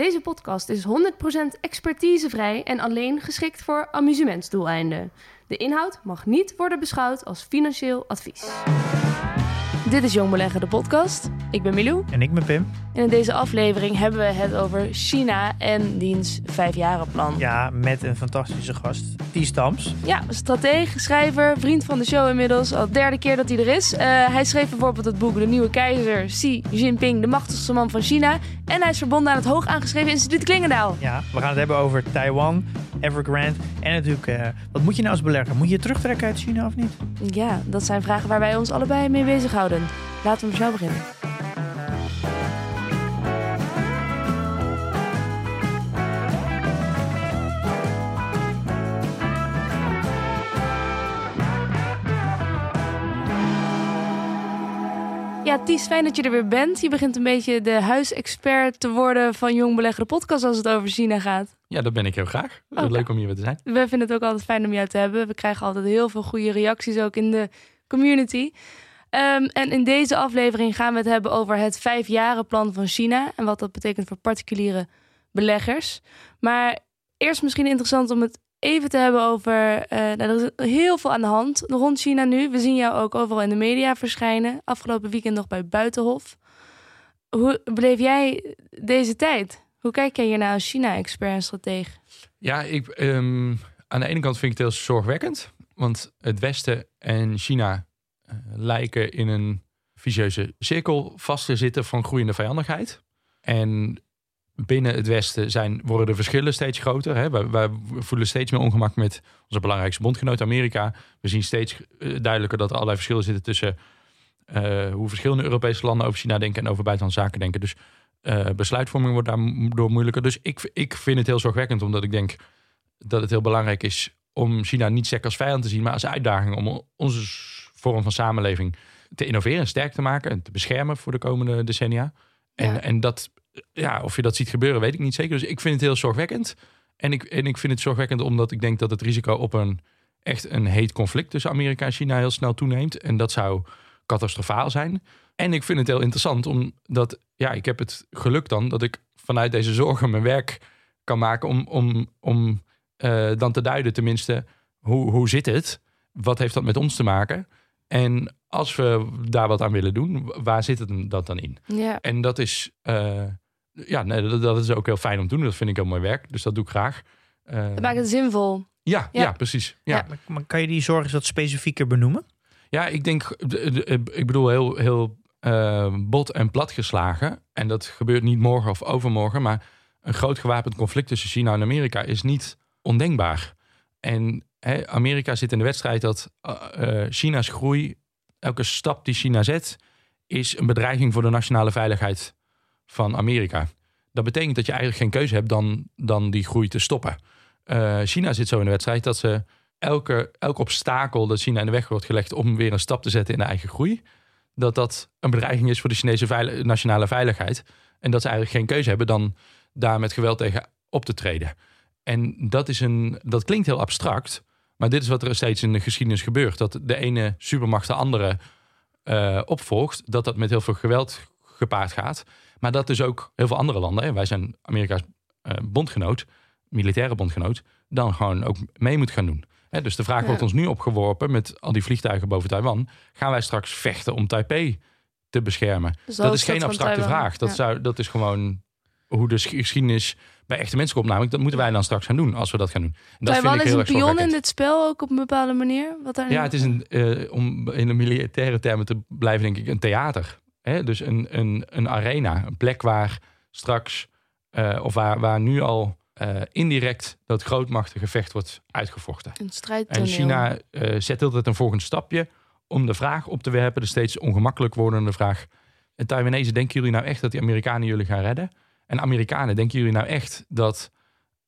Deze podcast is 100% expertisevrij en alleen geschikt voor amusementsdoeleinden. De inhoud mag niet worden beschouwd als financieel advies. Dit is Jong Beleggen, de podcast. Ik ben Milou. En ik ben Pim. En in deze aflevering hebben we het over China en diens vijfjarenplan. Ja, met een fantastische gast, Ties Stams. Ja, stratege, schrijver, vriend van de show inmiddels. Al de derde keer dat hij er is. Eh, hij schreef bijvoorbeeld het boek De Nieuwe Keizer, Xi Jinping, de machtigste man van China. En hij is verbonden aan het hoog aangeschreven instituut Klingendaal. Ja, we gaan het hebben over Taiwan, Evergrande en natuurlijk, eh, wat moet je nou als belegger? Moet je terugtrekken uit China of niet? Ja, dat zijn vragen waar wij ons allebei mee bezighouden. Laten we zo beginnen. Ja, Ties, fijn dat je er weer bent. Je begint een beetje de huisexpert te worden van Jong Belegger podcast als het over China gaat. Ja, dat ben ik heel graag. Leuk om hier weer te zijn. We vinden het ook altijd fijn om jou te hebben. We krijgen altijd heel veel goede reacties ook in de community. Ehm, en in deze aflevering gaan we het hebben over het vijfjarenplan van China en wat dat betekent voor particuliere beleggers. Maar eerst misschien interessant om het even te hebben over. eh, nou, er is heel veel aan de hand rond China nu. We zien jou ook overal in de media verschijnen. Afgelopen weekend nog bij Buitenhof. Hoe beleef jij deze tijd? Hoe kijk jij hier naar als China-expert en stratege? Ja, ik, ehm, aan de ene kant vind ik het heel zorgwekkend. Want het Westen en China lijken in een vicieuze cirkel vast te zitten van groeiende vijandigheid. En binnen het Westen zijn, worden de verschillen steeds groter. Hè? Voelen steeds meer ongemak met onze belangrijkste bondgenoot Amerika. We zien steeds eh, duidelijker dat er allerlei verschillen zitten tussen eh, hoe verschillende Europese landen over China denken en over buitenlandse zaken denken. Dus eh, besluitvorming wordt daardoor moeilijker. Dus ik, ik vind het heel zorgwekkend, omdat ik denk dat het heel belangrijk is om China niet sec als vijand te zien, maar als uitdaging om onze vorm van samenleving te innoveren, sterk te maken en te beschermen voor de komende decennia. En, Ja. en dat, ja, of je dat ziet gebeuren, weet ik niet zeker. Dus ik vind het heel zorgwekkend. En ik, en ik vind het zorgwekkend omdat ik denk dat het risico op een echt een heet conflict tussen Amerika en China heel snel toeneemt. En dat zou catastrofaal zijn. En ik vind het heel interessant omdat, ja, ik heb het geluk dan dat ik vanuit deze zorgen mijn werk kan maken om, om, om eh, dan te duiden tenminste, hoe, hoe zit het? Wat heeft dat met ons te maken? En als we daar wat aan willen doen, waar zit het dat dan in? Ja. En dat is, eh, ja, nee, dat, dat is ook heel fijn om te doen. Dat vind ik heel mooi werk, dus dat doe ik graag. Eh, Het maakt het zinvol. ja, ja. Ja. precies. Ja. Ja. Ja. Maar, maar kan je die zorg eens wat specifieker benoemen? ik denk, de- de- ik bedoel heel, heel eh, bot en platgeslagen. En dat gebeurt niet morgen of overmorgen, maar een groot gewapend conflict tussen China en Amerika is niet ondenkbaar. En hè, Amerika zit in de wedstrijd dat eh, eh, China's groei, elke stap die China zet, is een bedreiging voor de nationale veiligheid van Amerika. Dat betekent dat je eigenlijk geen keuze hebt dan, dan die groei te stoppen. Eh, China zit zo in de wedstrijd dat ze elke, elk obstakel dat China in de weg wordt gelegd om weer een stap te zetten in de eigen groei, dat dat een bedreiging is voor de Chinese nationale veiligheid. En dat ze eigenlijk geen keuze hebben dan daar met geweld tegen op te treden. En dat, is een, dat klinkt heel abstract, maar dit is wat er steeds in de geschiedenis gebeurt. Dat de ene supermacht de andere eh, opvolgt, dat dat met heel veel geweld gepaard gaat. Maar dat dus ook heel veel andere landen, hè, wij zijn Amerika's eh, bondgenoot, militaire bondgenoot, dan gewoon ook mee moet gaan doen. Hè, dus de vraag Ja. wordt ons nu opgeworpen met al die vliegtuigen boven Taiwan. Gaan wij straks vechten om Taipei te beschermen? Dus dat is geen abstracte Taiwan. vraag. Dat, Ja. zou, dat is gewoon hoe de sch- geschiedenis bij echte mensen komt. Namelijk, dat moeten wij dan straks gaan doen als we dat gaan doen. En dat Taiwan vind ik is heel een pion in dit spel ook op een bepaalde manier. Wat daar Ja, het is een, eh, om in de militaire termen te blijven, denk ik, een theater. Hè? Dus een, een, een arena, een plek waar straks, eh, of waar, waar nu al eh, indirect dat grootmachtengevecht wordt uitgevochten. een strijdtoneel. En China zet altijd een volgend stapje om de vraag op te werpen, de steeds ongemakkelijk wordende vraag: En Taiwanese, denken jullie nou echt dat die Amerikanen jullie gaan redden? En Amerikanen, denken jullie nou echt dat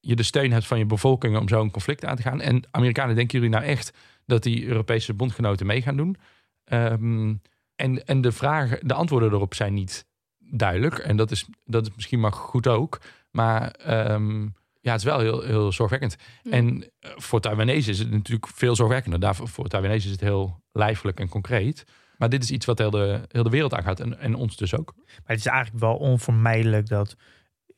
je de steun hebt van je bevolking om zo'n conflict aan te gaan? En Amerikanen, denken jullie nou echt dat die Europese bondgenoten mee gaan doen? Ehm, en en de, vragen, de antwoorden erop zijn niet duidelijk. En dat is, dat is misschien maar goed ook. Maar ehm, ja, het is wel heel, heel zorgwekkend. En eh, voor Taiwanese is het natuurlijk veel zorgwekkender. Daarvoor, voor Taiwanese is het heel lijfelijk en concreet. Maar dit is iets wat heel de, heel de wereld aangaat. En, en ons dus ook. Maar het is eigenlijk wel onvermijdelijk dat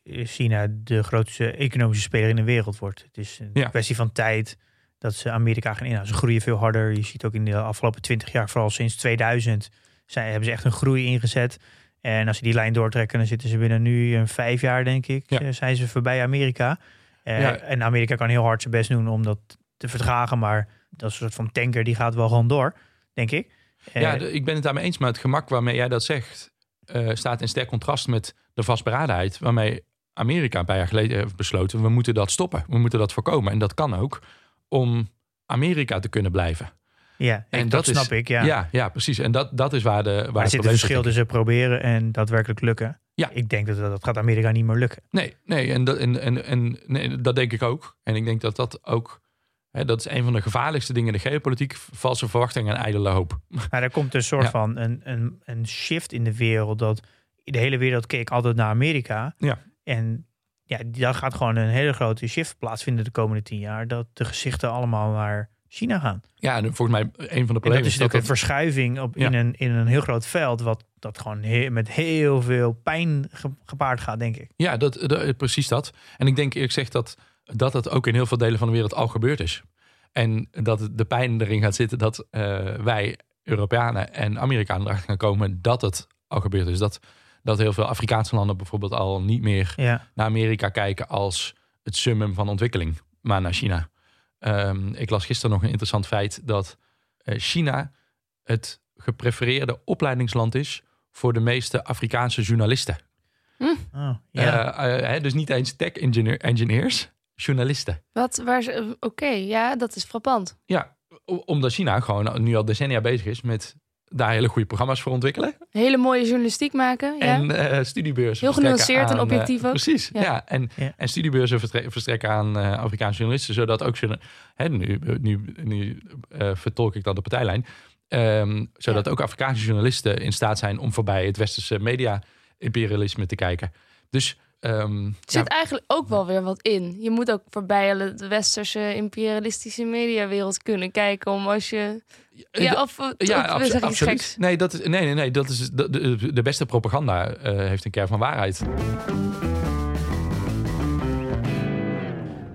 China de grootste economische speler in de wereld wordt. Het is een Ja. kwestie van tijd dat ze Amerika gaan inhalen. Ze groeien veel harder. Je ziet ook in de afgelopen 20 jaar, vooral sinds 2000, zijn, hebben ze echt een groei ingezet. En als ze die lijn doortrekken, dan zitten ze binnen nu een vijf jaar, denk ik, Ja. eh, zijn ze voorbij Amerika. Eh, Ja. En Amerika kan heel hard zijn best doen om dat te verdragen, maar dat is een soort van tanker, die gaat wel gewoon door, denk ik. Eh, ja, de- ik ben het daarmee eens. Maar het gemak waarmee jij dat zegt... eh, staat in sterk contrast met de vastberadenheid... waarmee Amerika een paar jaar geleden heeft besloten... we moeten dat stoppen. We moeten dat voorkomen. En dat kan ook om Amerika te kunnen blijven. ja, En dat, dat is- snap ik. Ja. Ja, ja, precies. En dat, dat is waar de waar Maar er het zit een verschil tussen proberen en daadwerkelijk lukken. Ja. Ik denk dat dat gaat Amerika niet meer lukken. Nee, nee, en dat, en, en, en, nee, dat denk ik ook. En ik denk dat dat ook... Hè, dat is een van de gevaarlijkste dingen in de geopolitiek. Valse verwachtingen en ijdele hoop. Maar er komt een soort Ja. van een, een, een shift in de wereld. Dat de hele wereld keek altijd naar Amerika. Ja. En ja, daar gaat gewoon een hele grote shift plaatsvinden de komende tien jaar. Dat de gezichten allemaal naar China gaan. Ja, en volgens mij een van de En dat problemen is is dat natuurlijk een verschuiving op, Ja. in, een, in een heel groot veld. Wat dat gewoon he- met heel veel pijn ge- gepaard gaat, denk ik. Ja, dat, dat- precies dat. En ik denk eerlijk gezegd dat, dat dat ook in heel veel delen van de wereld al gebeurd is. En dat het- de pijn erin gaat zitten dat eh, wij, Europeanen en Amerikanen erachter gaan komen dat het al gebeurd is. Dat, dat heel veel Afrikaanse landen bijvoorbeeld al niet meer Ja. naar Amerika kijken als het summum van ontwikkeling, maar naar China. Ehm, ik las gisteren nog een interessant feit dat eh, China het geprefereerde opleidingsland is voor de meeste Afrikaanse journalisten. Oh, ja. Eh, dus niet eens tech engineer, engineers, journalisten. Wat, waar ze, eh, oké, ja, dat is frappant. Ja, omdat China gewoon nu al decennia bezig is met daar hele goede programma's voor ontwikkelen. Hele mooie journalistiek maken, ja. En eh, studiebeurzen Heel genuanceerd en aan, eh, objectief ook. precies, ja. Ja. En, Ja. en studiebeurzen verstre- verstrekken aan eh, Afrikaanse journalisten. Zodat ook, journa- hè, nu, nu, nu eh, vertolk ik dan de partijlijn. ehm, zodat ook Afrikaanse journalisten in staat zijn om voorbij het westerse media-imperialisme te kijken. Dus ehm, Er ja, zit eigenlijk ook wel weer wat in. Je moet ook voorbij de westerse imperialistische mediawereld kunnen kijken. Om als je. Ja, of, of Ja, abso- zeg absoluut. geks? Nee, dat is, nee, nee, nee, dat is de, de, de beste propaganda eh, heeft een kern van waarheid.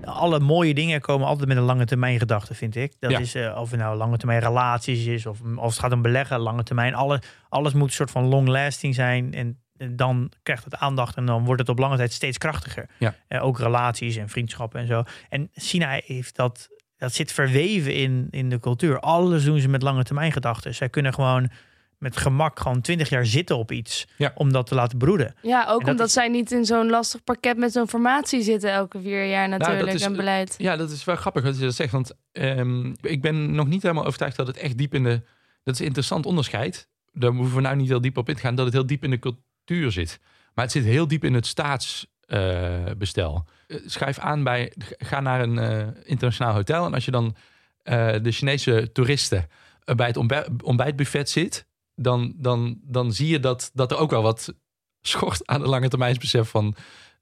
alle mooie dingen komen altijd met een lange termijn gedachte, vind ik. Dat Ja. is eh, of het nou lange termijn relaties is of als het gaat om beleggen, lange termijn. Alle, alles moet een soort van long lasting zijn. En dan krijgt het aandacht en dan wordt het op lange tijd steeds krachtiger. Ja. Eh, ook relaties en vriendschappen en zo. En China heeft dat, dat zit verweven in, in de cultuur. Alles doen ze met lange termijn gedachten. Zij kunnen gewoon met gemak gewoon twintig jaar zitten op iets Ja. om dat te laten broeden. Ja, ook omdat is- zij niet in zo'n lastig pakket met zo'n formatie zitten elke vier jaar natuurlijk Nou, dat is- en beleid. Ja, dat is wel grappig wat je dat zegt. Want ehm, ik ben nog niet helemaal overtuigd dat het echt diep in de... Dat is een interessant onderscheid. Daar hoeven we nou niet heel diep op in te gaan. Dat het heel diep in de cultuur zit. Maar het zit heel diep in het staatsbestel. schrijf aan bij... Ga naar een eh, internationaal hotel. En als je dan eh, de Chinese toeristen eh, bij het ontbij- ontbijtbuffet zit... Dan, dan, dan zie je dat, dat er ook wel wat schort aan de lange termijnsbesef van...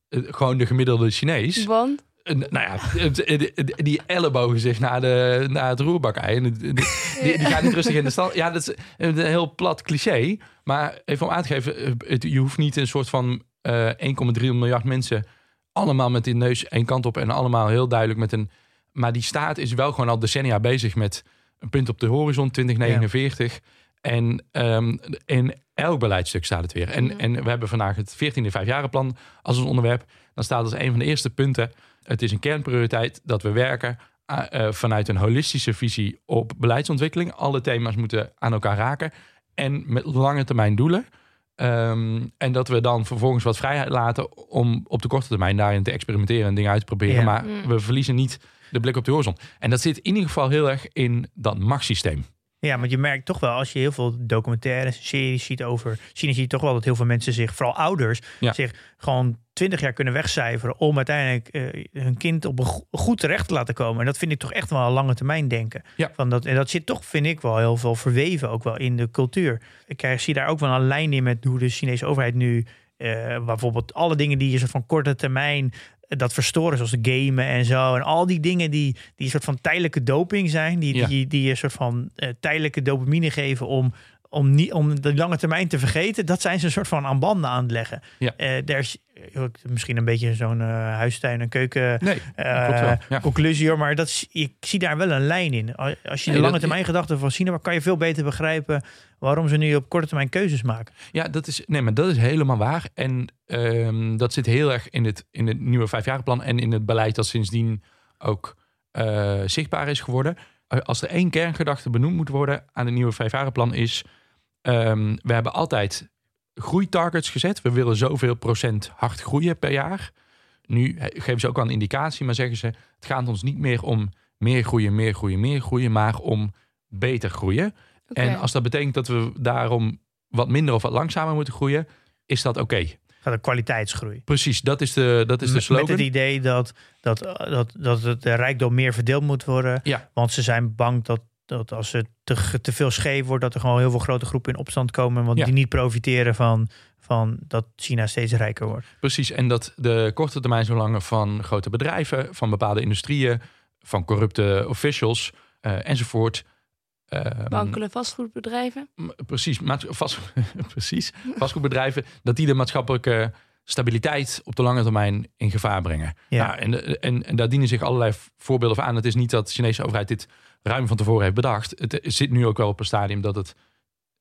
eh, gewoon de gemiddelde Chinees. Want Eh, nou ja, die ellebogen zich naar, de, naar het roerbakij. En die, die, gaan niet rustig in de stand. Ja, dat is een heel plat cliché. Maar even om aan te geven, eh, het, je hoeft niet een soort van eh 1,3 miljard mensen allemaal met die neus één kant op en allemaal heel duidelijk met een. Maar die staat is wel gewoon al decennia bezig met een punt op de horizon 2049. En ehm, in elk beleidstuk staat het weer. En, Ja. en we hebben vandaag het 14e vijfjarenplan als ons onderwerp. Dan staat als een van de eerste punten. Het is een kernprioriteit dat we werken ah, eh, vanuit een holistische visie op beleidsontwikkeling. Alle thema's moeten aan elkaar raken. En met lange termijn doelen. Ehm, en dat we dan vervolgens wat vrijheid laten om op de korte termijn daarin te experimenteren en dingen uit te proberen. Ja. Maar Mm. we verliezen niet de blik op de horizon. En dat zit in ieder geval heel erg in dat machtssysteem. Ja, want je merkt toch wel als je heel veel documentaires en series ziet over China, zie je toch wel dat heel veel mensen zich, vooral ouders, Ja. zich gewoon twintig jaar kunnen wegcijferen om uiteindelijk eh, hun kind op een go- goed terecht te laten komen. En dat vind ik toch echt wel een lange termijn denken. Ja. Van dat, en dat zit toch, vind ik, wel heel veel verweven ook wel in de cultuur. Ik krijg, zie daar ook wel een lijn in met hoe de Chinese overheid nu eh, bijvoorbeeld alle dingen die je van korte termijn eh, dat verstoren, zoals gamen en zo. En al die dingen die, die een soort van tijdelijke doping zijn, die, Ja. die, die je een soort van eh, tijdelijke dopamine geven om, om, niet, om de lange termijn te vergeten, dat zijn ze een soort van aan banden aan het leggen. Ja. Eh, daar is eh, misschien een beetje zo'n eh, huistuin- en keuken Nee, eh. Ja. conclusie hoor, maar dat is, ik zie daar wel een lijn in. Als je de lange termijn gedachten van China, kan je veel beter begrijpen waarom ze nu op korte termijn keuzes maken. Ja, dat is, nee, maar dat is helemaal waar. En ehm, dat zit heel erg in het, in het nieuwe vijfjarenplan en in het beleid dat sindsdien ook eh, zichtbaar is geworden. Eh, Als er één kerngedachte benoemd moet worden aan het nieuwe vijfjarenplan is... ehm, we hebben altijd groeitargets gezet. We willen zoveel procent hard groeien per jaar. Nu geven ze ook al een indicatie, maar zeggen ze... het gaat ons niet meer om meer groeien, meer groeien, meer groeien... maar om beter groeien. En als dat betekent dat we daarom wat minder of wat langzamer moeten groeien, is dat oké. Gaat een kwaliteitsgroei. Precies, dat is de, dat is de slogan. Met het idee dat, dat, dat, dat het de rijkdom meer verdeeld moet worden. Ja. Want ze zijn bang dat, dat als het te, te veel scheef wordt, dat er gewoon heel veel grote groepen in opstand komen. Want Ja. die niet profiteren van, van dat China steeds rijker wordt. Precies, en dat de korte termijn belangen van grote bedrijven, van bepaalde industrieën, van corrupte officials eh, enzovoort. Eh, Wankele vastgoedbedrijven. precies, vast, precies, vastgoedbedrijven, dat die de maatschappelijke stabiliteit op de lange termijn in gevaar brengen. Ja. Nou, en, en, en daar dienen zich allerlei voorbeelden van aan. Het is niet dat de Chinese overheid dit ruim van tevoren heeft bedacht. Het zit nu ook wel op een stadium dat het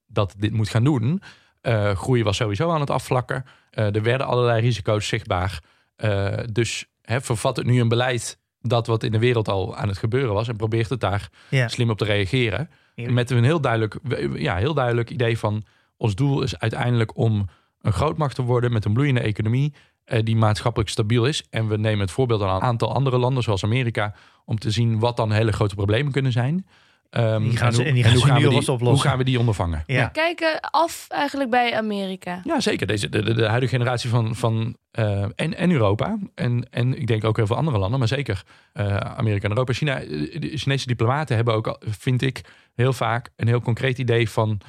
dat dit moet gaan doen. Eh groei was sowieso aan het afvlakken. Eh, er werden allerlei risico's zichtbaar. Eh, dus hè, vervat het nu een beleid dat wat in de wereld al aan het gebeuren was en probeert het daar Ja. slim op te reageren. Met een heel duidelijk, ja, heel duidelijk idee van ons doel is uiteindelijk om een grootmacht te worden met een bloeiende economie eh, die maatschappelijk stabiel is. En we nemen het voorbeeld aan een aantal andere landen zoals Amerika om te zien wat dan hele grote problemen kunnen zijn. Ehm, Die gaan ze- hoe- en die gaan hoe ze nu we die, oplossen. Hoe gaan we die ondervangen? Ja. Kijken af eigenlijk bij Amerika. Ja, zeker. Deze, de, de, de huidige generatie van, van eh, en, en Europa. En, en ik denk ook heel veel andere landen, maar zeker eh, Amerika en Europa. China, eh, de Chinese diplomaten hebben ook, al- vind ik, heel vaak een heel concreet idee van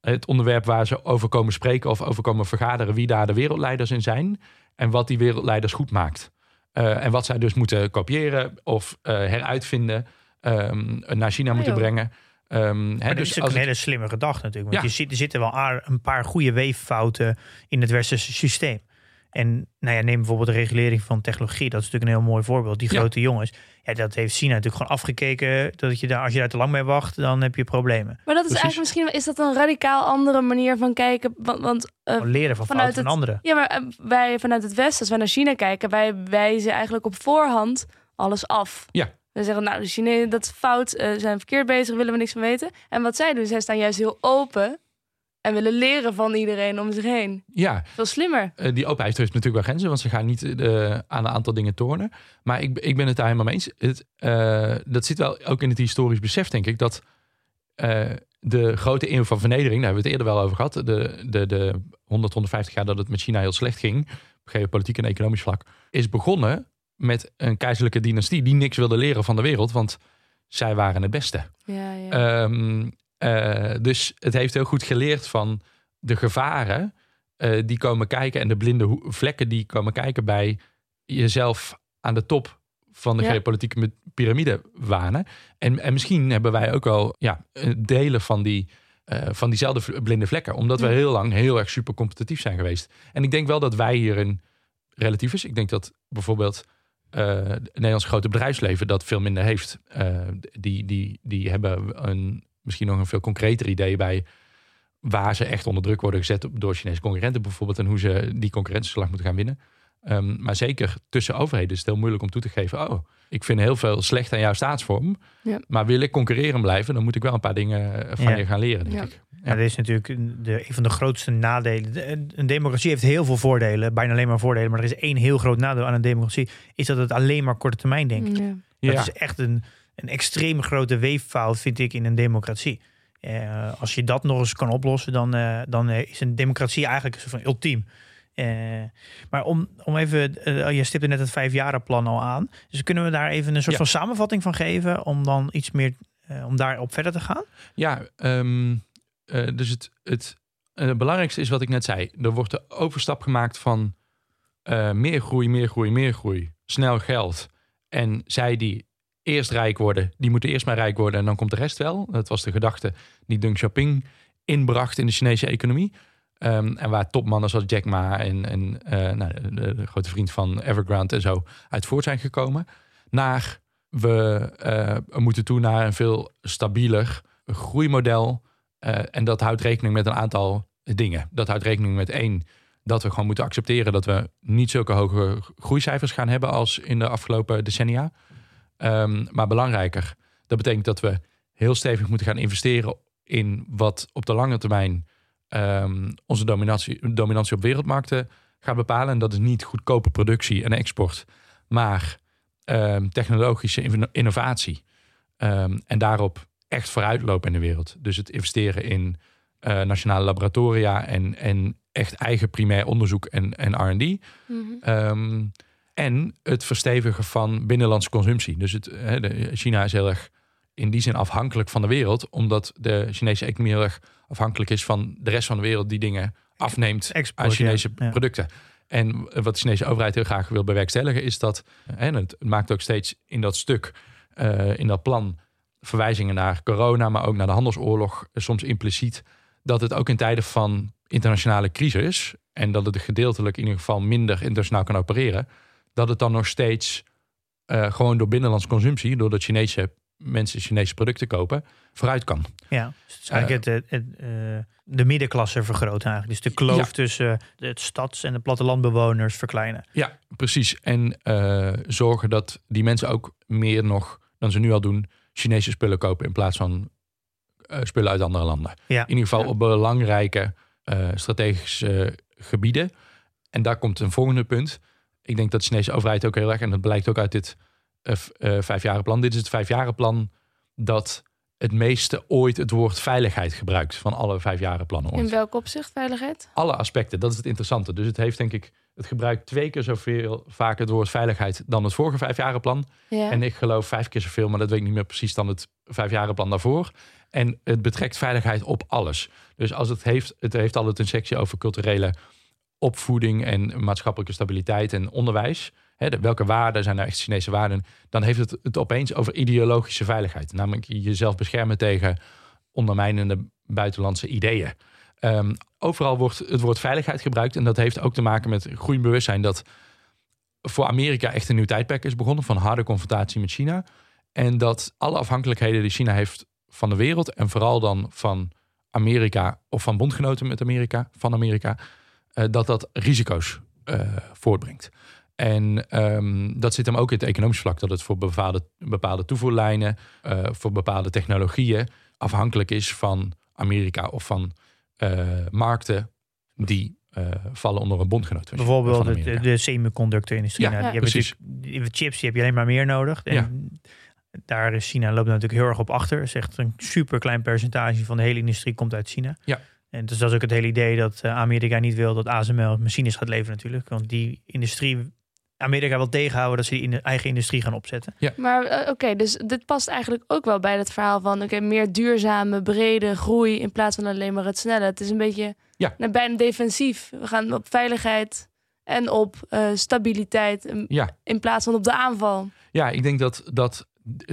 het onderwerp waar ze over komen spreken of over komen vergaderen, wie daar de wereldleiders in zijn en wat die wereldleiders goed maakt. Eh, en wat zij dus moeten kopiëren of eh, heruitvinden, ehm, naar China moeten joh. brengen. Ehm, Maar dat dus is ook als een het- hele slimme gedachte natuurlijk. Want Ja. je ziet, er zitten wel een paar goede weeffouten in het westerse systeem. En nou ja, neem bijvoorbeeld de regulering van technologie. Dat is natuurlijk een heel mooi voorbeeld. Die Ja. grote jongens. Ja, dat heeft China natuurlijk gewoon afgekeken. Dat je daar, als je daar te lang mee wacht, dan heb je problemen. Maar dat is Precies. eigenlijk misschien is dat een radicaal andere manier van kijken. Want, want eh, leren van vanuit fouten van anderen. ja, maar eh, wij vanuit het Westen, als wij naar China kijken, wij wijzen eigenlijk op voorhand alles af. Ja. We zeggen, nou, de Chinezen, dat is fout, eh, zijn verkeerd bezig, willen we niks van weten. En wat zij doen, zij staan juist heel open en willen leren van iedereen om zich heen. ja, Veel slimmer. Eh, die openheid heeft natuurlijk wel grenzen, want ze gaan niet eh, aan een aantal dingen tornen. Maar ik, ik ben het daar helemaal mee eens. Het, dat zit wel ook in het historisch besef, denk ik, dat de grote eeuw van vernedering, daar hebben we het eerder wel over gehad, de, de, de 100, 150 jaar dat het met China heel slecht ging, op geopolitiek en economisch vlak, is begonnen met een keizerlijke dynastie die niks wilde leren van de wereld, want zij waren het beste. Ja, ja. Ehm, eh, dus het heeft heel goed geleerd van de gevaren eh, die komen kijken en de blinde vlekken die komen kijken bij jezelf aan de top van de Ja. geopolitieke piramide wanen. En, en misschien hebben wij ook wel ja, eh, delen van, die, van diezelfde blinde vlekken, omdat we heel lang heel erg super competitief zijn geweest. En ik denk wel dat wij hierin relatief is. Ik denk dat bijvoorbeeld het Nederlandse grote bedrijfsleven dat veel minder heeft. Eh, die, die, die hebben een, misschien nog een veel concreter idee bij waar ze echt onder druk worden gezet door Chinese concurrenten bijvoorbeeld en hoe ze die concurrentieslag moeten gaan winnen. Ehm, maar zeker tussen overheden is het heel moeilijk om toe te geven. Oh, ik vind heel veel slecht aan jouw staatsvorm. Ja. Maar wil ik concurreren blijven, dan moet ik wel een paar dingen van Ja. je gaan leren, denk Ja. ik. Ja. dat is natuurlijk een- de, een van de grootste nadelen. De- Een democratie heeft heel veel voordelen, bijna alleen maar voordelen. Maar er is één heel groot nadeel aan een democratie, is dat het alleen maar korte termijn denkt. Ja. Dat Ja. is echt een, een extreem grote weeffout, vind ik, in een democratie. Eh, als je dat nog eens kan oplossen, dan, eh, dan eh, is een democratie eigenlijk een soort van ultiem. Eh, maar om, om even, eh, je stipte net het vijfjarenplan al aan. Dus kunnen we daar even een soort Ja. van samenvatting van geven om dan iets meer, eh, om daarop verder te gaan? Ja, ehm, eh, dus het, het, eh, het belangrijkste is wat ik net zei. Er wordt de overstap gemaakt van eh, meer groei, meer groei, meer groei, snel geld. En zij die eerst rijk worden, die moeten eerst maar rijk worden en dan komt de rest wel. Dat was de gedachte die Deng Xiaoping inbracht in de Chinese economie. Ehm, en waar topmannen zoals Jack Ma en, en nou, de, grote vriend van Evergrande en zo uit voort zijn gekomen. Naar we moeten toe naar een veel stabieler groeimodel. Eh, en dat houdt rekening met een aantal dingen. Dat houdt rekening met één, dat we gewoon moeten accepteren dat we niet zulke hoge groeicijfers gaan hebben als in de afgelopen decennia. Ehm, maar belangrijker, dat betekent dat we heel stevig moeten gaan investeren in wat op de lange termijn ehm, onze dominatie, dominantie op wereldmarkten gaat bepalen. En dat is niet goedkope productie en export, maar ehm, technologische inno- innovatie. En daarop echt vooruitlopen in de wereld. Dus het investeren in eh, nationale laboratoria en, en echt eigen primair onderzoek en, en RD. Mhm. Ehm, en het verstevigen van binnenlandse consumptie. Dus het, hè, de, China is heel erg in die zin afhankelijk van de wereld, omdat de Chinese economie heel erg afhankelijk is van de rest van de wereld die dingen afneemt Export, aan Chinese ja. Producten. En wat de Chinese overheid heel graag wil bewerkstelligen, is dat, en het maakt ook steeds in dat stuk, eh, in dat plan, verwijzingen naar corona, maar ook naar de handelsoorlog, eh, soms impliciet, dat het ook in tijden van internationale crisis, en dat het gedeeltelijk in ieder geval minder internationaal kan opereren, dat het dan nog steeds eh, gewoon door binnenlandse consumptie, doordat Chinese mensen Chinese producten kopen, vooruit kan. Ja, dus eigenlijk het, het, het, eh, de middenklasse vergroten eigenlijk. Dus de kloof Ja. tussen de het stads- en de plattelandbewoners verkleinen. Ja, precies. En eh, zorgen dat die mensen ook meer nog dan ze nu al doen, Chinese spullen kopen in plaats van eh, spullen uit andere landen. Ja. In ieder geval Ja. op belangrijke eh, strategische gebieden. En daar komt een volgende punt. Ik denk dat de Chinese overheid ook heel erg, en dat blijkt ook uit dit vijfjarenplan. Dit is het vijfjarenplan dat het meeste ooit het woord veiligheid gebruikt van alle vijfjarenplannen ooit In welk opzicht veiligheid? alle aspecten. Dat is het interessante. Dus het heeft denk ik, het gebruikt twee keer zoveel vaak het woord veiligheid dan het vorige vijfjarenplan. Ja. En ik geloof vijf keer zoveel, maar dat weet ik niet meer precies dan het vijfjarenplan daarvoor. En het betrekt veiligheid op alles. Dus als het heeft, het heeft altijd een sectie over culturele opvoeding en maatschappelijke stabiliteit en onderwijs. Welke waarden zijn nou echt Chinese waarden? Dan heeft het het opeens over ideologische veiligheid. Namelijk jezelf beschermen tegen ondermijnende buitenlandse ideeën. Ehm, overal wordt het woord veiligheid gebruikt. En dat heeft ook te maken met groeibewustzijn dat voor Amerika echt een nieuw tijdperk is begonnen van harde confrontatie met China. En dat alle afhankelijkheden die China heeft van de wereld en vooral dan van Amerika of van bondgenoten met Amerika, van Amerika, eh, dat dat risico's eh, voortbrengt. En ehm, dat zit hem ook in het economisch vlak, dat het voor bepaalde, bepaalde toevoerlijnen, eh, voor bepaalde technologieën afhankelijk is van Amerika of van eh, markten die eh, vallen onder een bondgenoot. van- Bijvoorbeeld de, de, semiconductor-industrie. Ja, Nou, ja, die hebben natuurlijk- die chips die heb je alleen maar meer nodig. En Ja. Daar is China loopt natuurlijk heel erg op achter. Is echt een super klein percentage van de hele industrie komt uit China. Ja. En dus dat is ook het hele idee dat Amerika niet wil dat ASML machines gaat leveren natuurlijk. Want die industrie, Amerika wil tegenhouden dat ze die in de eigen industrie gaan opzetten. Maar eh, oké, dus dit past eigenlijk ook wel bij het verhaal van oké, meer duurzame, brede groei in plaats van alleen maar het snelle. Het is een beetje Ja. nou, bijna defensief. We gaan op veiligheid en op eh, stabiliteit in- Ja. in plaats van op de aanval. Ja, ik denk dat, dat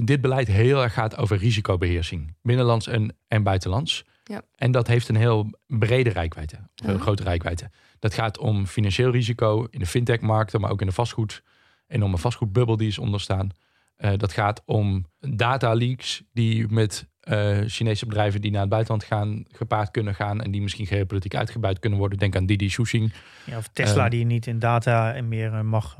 dit beleid heel erg gaat over risicobeheersing. Binnenlands en, en buitenlands. Ja. En dat heeft een heel brede rijkwijde. Een Ja. grote rijkwijde. Dat gaat om financieel risico in de fintech-markten, maar ook in de vastgoed. Enorme vastgoedbubbel die is onderstaan. Eh, dat gaat om data leaks die met eh, Chinese bedrijven die naar het buitenland gaan, gepaard kunnen gaan. En die misschien geopolitiek uitgebuit kunnen worden. Denk aan Didi Xuxing. Ja, of Tesla Eh. die niet in data en meer mag,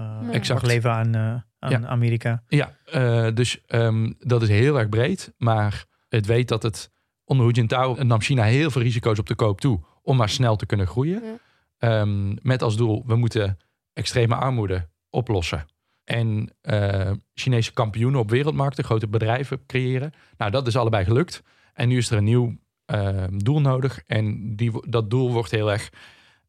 mag leveren aan, aan Ja. Amerika. Ja, eh, dus ehm, dat is heel erg breed. Maar het weet dat het onder Hu Jintao nam China heel veel risico's op de koop toe om maar snel te kunnen groeien. Ja. Ehm, met als doel, we moeten extreme armoede oplossen. En eh, Chinese kampioenen op wereldmarkten, grote bedrijven creëren. Nou, dat is allebei gelukt. En nu is er een nieuw eh, doel nodig. En die, dat doel wordt heel erg,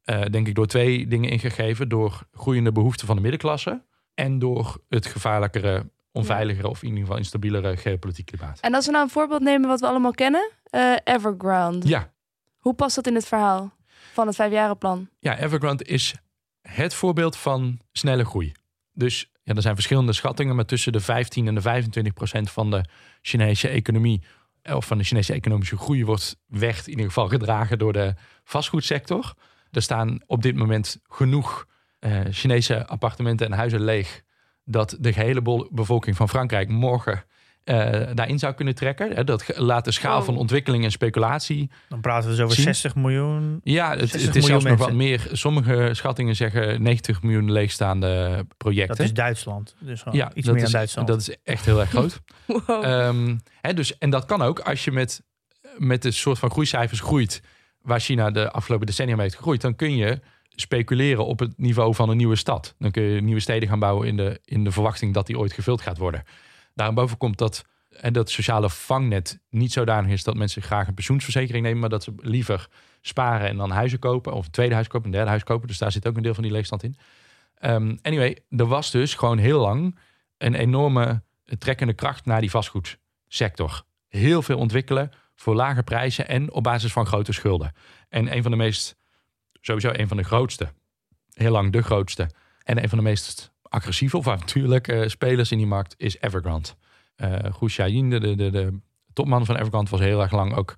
eh, denk ik, door twee dingen ingegeven. Door groeiende behoeften van de middenklasse. En door het gevaarlijkere, onveiligere of in ieder geval instabielere geopolitiek klimaat. En als we nou een voorbeeld nemen wat we allemaal kennen. eh, Evergrande. Ja, Hoe past dat in het verhaal van het vijfjarenplan? ja, Evergrande is het voorbeeld van snelle groei. Dus ja, er zijn verschillende schattingen, maar tussen de 15 en de 25 procent van de Chinese economie, eh, of van de Chinese economische groei, wordt werd in ieder geval gedragen door de vastgoedsector. Er staan op dit moment genoeg eh, Chinese appartementen en huizen leeg dat de gehele bevolking van Frankrijk morgen eh, daarin zou kunnen trekken. Hè, Dat laat de schaal Wow. van ontwikkeling en speculatie Dan praten we dus over Zien? 60 miljoen. ja, het, 60 het is zelfs nog wat meer. Sommige schattingen zeggen 90 miljoen leegstaande projecten. Dat is Duitsland. Dus ja, iets dat meer is, dan Duitsland. Dat is echt heel erg groot. Wow. Ehm, hè, dus, en dat kan ook als je met, met de soort van groeicijfers groeit... waar China de afgelopen decennia mee heeft gegroeid... dan kun je speculeren op het niveau van een nieuwe stad. Dan kun je nieuwe steden gaan bouwen in de, in de verwachting dat die ooit gevuld gaat worden. Daarboven komt dat, en dat sociale vangnet niet zodanig is dat mensen graag een pensioensverzekering nemen, maar dat ze liever sparen en dan huizen kopen, of een tweede huis kopen, een derde huis kopen. Dus daar zit ook een deel van die leegstand in. Ehm, anyway, er was dus gewoon heel lang een enorme trekkende kracht naar die vastgoedsector. Heel veel ontwikkelen voor lage prijzen en op basis van grote schulden. En een van de meest, sowieso een van de grootste, heel lang de grootste en een van de meest agressieve of avontuurlijke spelers in die markt is Evergrande. Eh Hu Xiaoyin, de, de, de, topman van Evergrande, was heel erg lang ook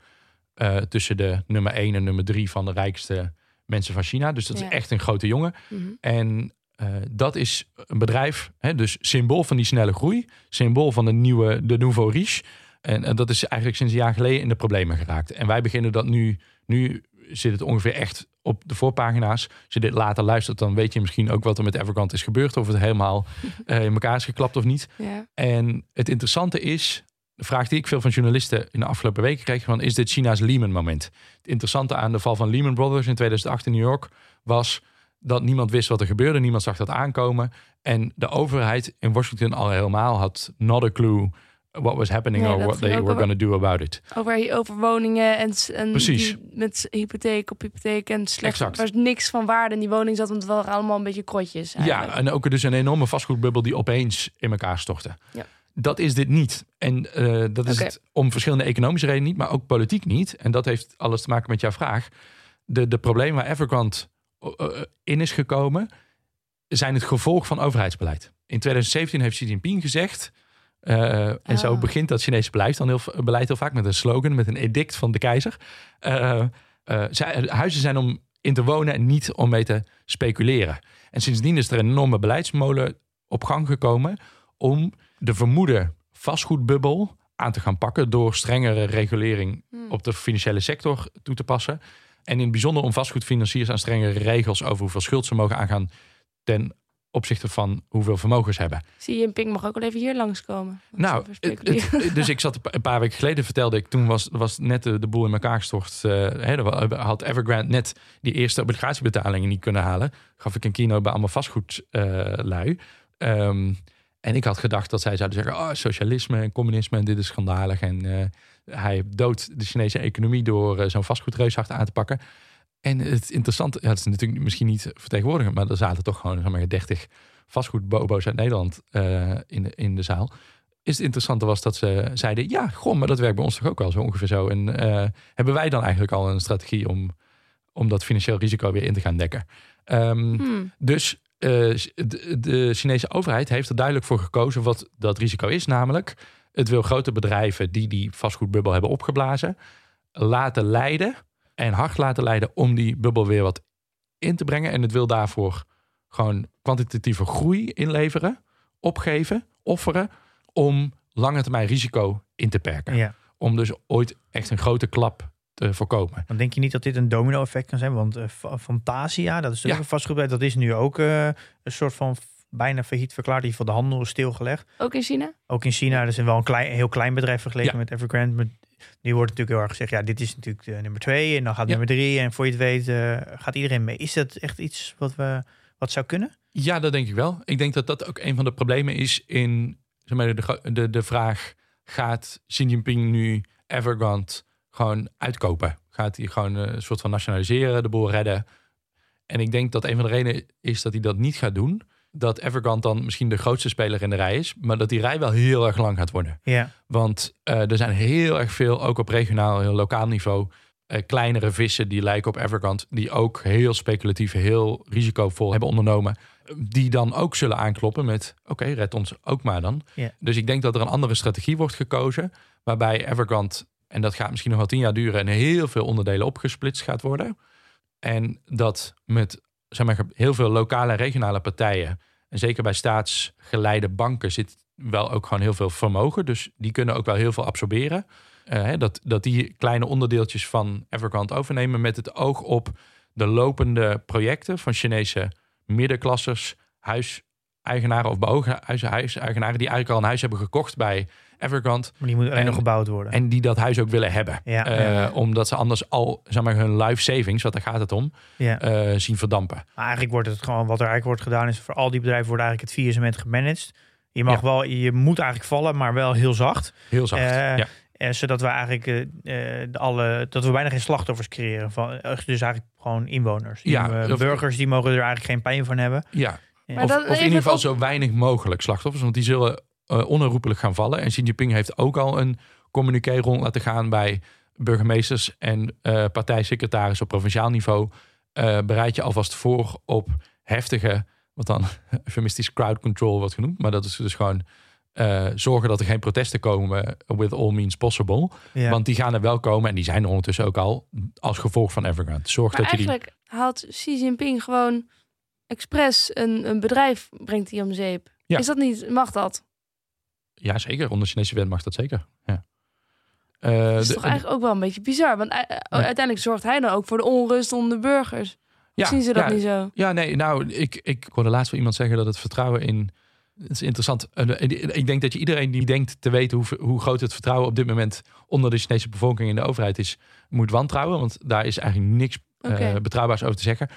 eh, tussen de nummer 1 en nummer 3 van de rijkste mensen van China. Dus dat Ja. is echt een grote jongen. Mhm. En eh, dat is een bedrijf, hè, dus symbool van die snelle groei, symbool van de nieuwe, de nouveau riche. En, en dat is eigenlijk sinds een jaar geleden in de problemen geraakt. En wij beginnen dat nu, nu zit het ongeveer echt op de voorpagina's. Als je dit later luistert, dan weet je misschien ook wat er met Evergrande is gebeurd. Of het helemaal eh, in elkaar is geklapt of niet. Ja. En het interessante is, de vraag die ik veel van journalisten in de afgelopen weken kreeg, van is dit China's Lehman moment? Het interessante aan de val van Lehman Brothers in 2008 in New York was dat niemand wist wat er gebeurde, niemand zag dat aankomen. En de overheid in Washington al helemaal had not a clue what was happening Nee, or what they were going to do about it. Over, over woningen en, Precies. met hypotheek op hypotheek en slecht. Exact. Er was niks van waarde in die woning zat, want het waren allemaal een beetje krotjes. Ja, eigenlijk. en ook dus een enorme vastgoedbubbel die opeens in elkaar stortte. Ja. Dat is dit niet. En eh, dat is het om verschillende economische redenen niet, maar ook politiek niet. En dat heeft alles te maken met jouw vraag. De, de problemen waar Evergrande eh, eh, in is gekomen, zijn het gevolg van overheidsbeleid. In 2017 heeft Xi Jinping gezegd, eh, en zo Ah. begint dat Chinese beleid dan heel, beleid heel vaak met een slogan, met een edict van de keizer. Eh, zij- huizen zijn om in te wonen en niet om mee te speculeren. En sindsdien is er een enorme beleidsmolen op gang gekomen om de vermoede vastgoedbubbel aan te gaan pakken door strengere regulering Hmm. op de financiële sector toe te passen. En in het bijzonder om vastgoedfinanciers aan strengere regels over hoeveel schuld ze mogen aangaan ten opzichte van hoeveel vermogens hebben. Xi Jinping mag ook wel even hier langskomen. Nou, het- het- dus ik zat een pa- een paar weken geleden, vertelde ik, toen was, was net de, de boel in elkaar gestort. eh, wa- had Evergrande net die eerste obligatiebetalingen niet kunnen halen. Gaf ik een keynote bij allemaal vastgoedlui. Ehm en ik had gedacht dat zij zouden zeggen, oh, socialisme en communisme en dit is schandalig. En eh, hij doodt de Chinese economie door eh, zo'n vastgoedreushacht aan te pakken. En het interessante, ja, het is natuurlijk misschien niet vertegenwoordigend, maar er zaten toch gewoon zeg maar, 30 vastgoedbobo's uit Nederland eh, in, de, in de zaal. Is het interessante was dat ze zeiden, ja, goh, maar dat werkt bij ons toch ook wel zo ongeveer zo. En eh, hebben wij dan eigenlijk al een strategie om, om dat financieel risico weer in te gaan dekken? Ehm, Hmm. dus eh, de, de Chinese overheid heeft er duidelijk voor gekozen wat dat risico is. Namelijk, het wil grote bedrijven die die vastgoedbubbel hebben opgeblazen, laten leiden en hard laten leiden om die bubbel weer wat in te brengen. En het wil daarvoor gewoon kwantitatieve groei inleveren, opgeven, offeren, om lange termijn risico in te perken. Ja. Om dus ooit echt een grote klap te voorkomen. Dan denk je niet dat dit een domino-effect kan zijn? Want eh, Fa- Fantasia, dat is natuurlijk Ja. een vastgoedbedrijf, dat is nu ook eh, een soort van bijna failliet verklaard. Die van de handel is stilgelegd. Ook in China? Ook in China, dat is wel een klein, heel klein bedrijf vergeleken Ja. met Evergrande. Nu wordt natuurlijk heel erg gezegd, ja, dit is natuurlijk eh, nummer twee en dan gaat Ja. nummer drie. En voor je het weet eh, gaat iedereen mee. Is dat echt iets wat, we, wat zou kunnen? Ja, dat denk ik wel. Ik denk dat dat ook een van de problemen is in zeg maar, de, de, de vraag: gaat Xi Jinping nu Evergrande gewoon uitkopen. Gaat hij gewoon eh, een soort van nationaliseren, de boel redden. En ik denk dat een van de redenen is dat hij dat niet gaat doen. Dat Evergrande dan misschien de grootste speler in de rij is. Maar dat die rij wel heel erg lang gaat worden. Ja. Want eh, er zijn heel erg veel, ook op regionaal en lokaal niveau, eh, kleinere vissen die lijken op Evergrande. Die ook heel speculatief, heel risicovol hebben ondernomen. Die dan ook zullen aankloppen met, oké, red ons ook maar dan. Ja. Dus ik denk dat er een andere strategie wordt gekozen. Waarbij Evergrande, en dat gaat misschien nog wel tien jaar duren, en heel veel onderdelen opgesplitst gaat worden. En dat met zeg maar, heel veel lokale en regionale partijen, en zeker bij staatsgeleide banken, zit wel ook gewoon heel veel vermogen. Dus die kunnen ook wel heel veel absorberen. Eh, dat, dat die kleine onderdeeltjes van Evergrande overnemen met het oog op de lopende projecten van Chinese middenklassers, huiseigenaren of beogen huiseigenaren die eigenlijk al een huis hebben gekocht bij Evergrande. Maar die moet alleen En- nog gebouwd worden. En die dat huis ook willen hebben. Ja, Eh, ja. Omdat ze anders al zeg maar, hun life savings, want daar gaat het om, ja. eh, zien verdampen. Maar eigenlijk wordt het gewoon, wat er eigenlijk wordt gedaan, is voor al die bedrijven wordt eigenlijk het faillissement gemanaged. Je mag Ja. wel, je moet eigenlijk vallen, maar wel heel zacht. Heel zacht. Eh, ja. Eh, zodat we eigenlijk eh, de alle, dat we bijna geen slachtoffers creëren. Van, dus eigenlijk gewoon inwoners. Ja, of- burgers die mogen er eigenlijk geen pijn van hebben. ja. Ja. Of, in ieder geval op- zo weinig mogelijk slachtoffers. Want die zullen eh, onherroepelijk gaan vallen. En Xi Jinping heeft ook al een communiqué rond laten gaan bij burgemeesters en eh partijsecretarissen op provinciaal niveau. Eh, bereid je alvast voor op heftige, wat dan eufemistisch crowd control wordt genoemd. Maar dat is dus gewoon eh, zorgen dat er geen protesten komen with all means possible. Ja. Want die gaan er wel komen en die zijn er ondertussen ook al als gevolg van Evergrande. Zorg Maar dat je die... eigenlijk haalt Xi Jinping gewoon expres een, een bedrijf, brengt hij om zeep. Ja. Is dat niet, mag dat? Ja, zeker. Onder Chinese wet mag dat zeker. Ja. Eh, Dat is de- toch eigenlijk ook wel een beetje bizar. Want u- Nee. uiteindelijk zorgt hij dan ook voor de onrust onder de burgers. ja, Zien ze dat ja, niet zo? Ja, nee, nou, ik, ik hoorde laatst wel iemand zeggen dat het vertrouwen in. Het is interessant. Eh, Ik denk dat je iedereen die denkt te weten hoe, hoe groot het vertrouwen op dit moment onder de Chinese bevolking in de overheid is, moet wantrouwen. Want daar is eigenlijk niks eh, betrouwbaars over te zeggen.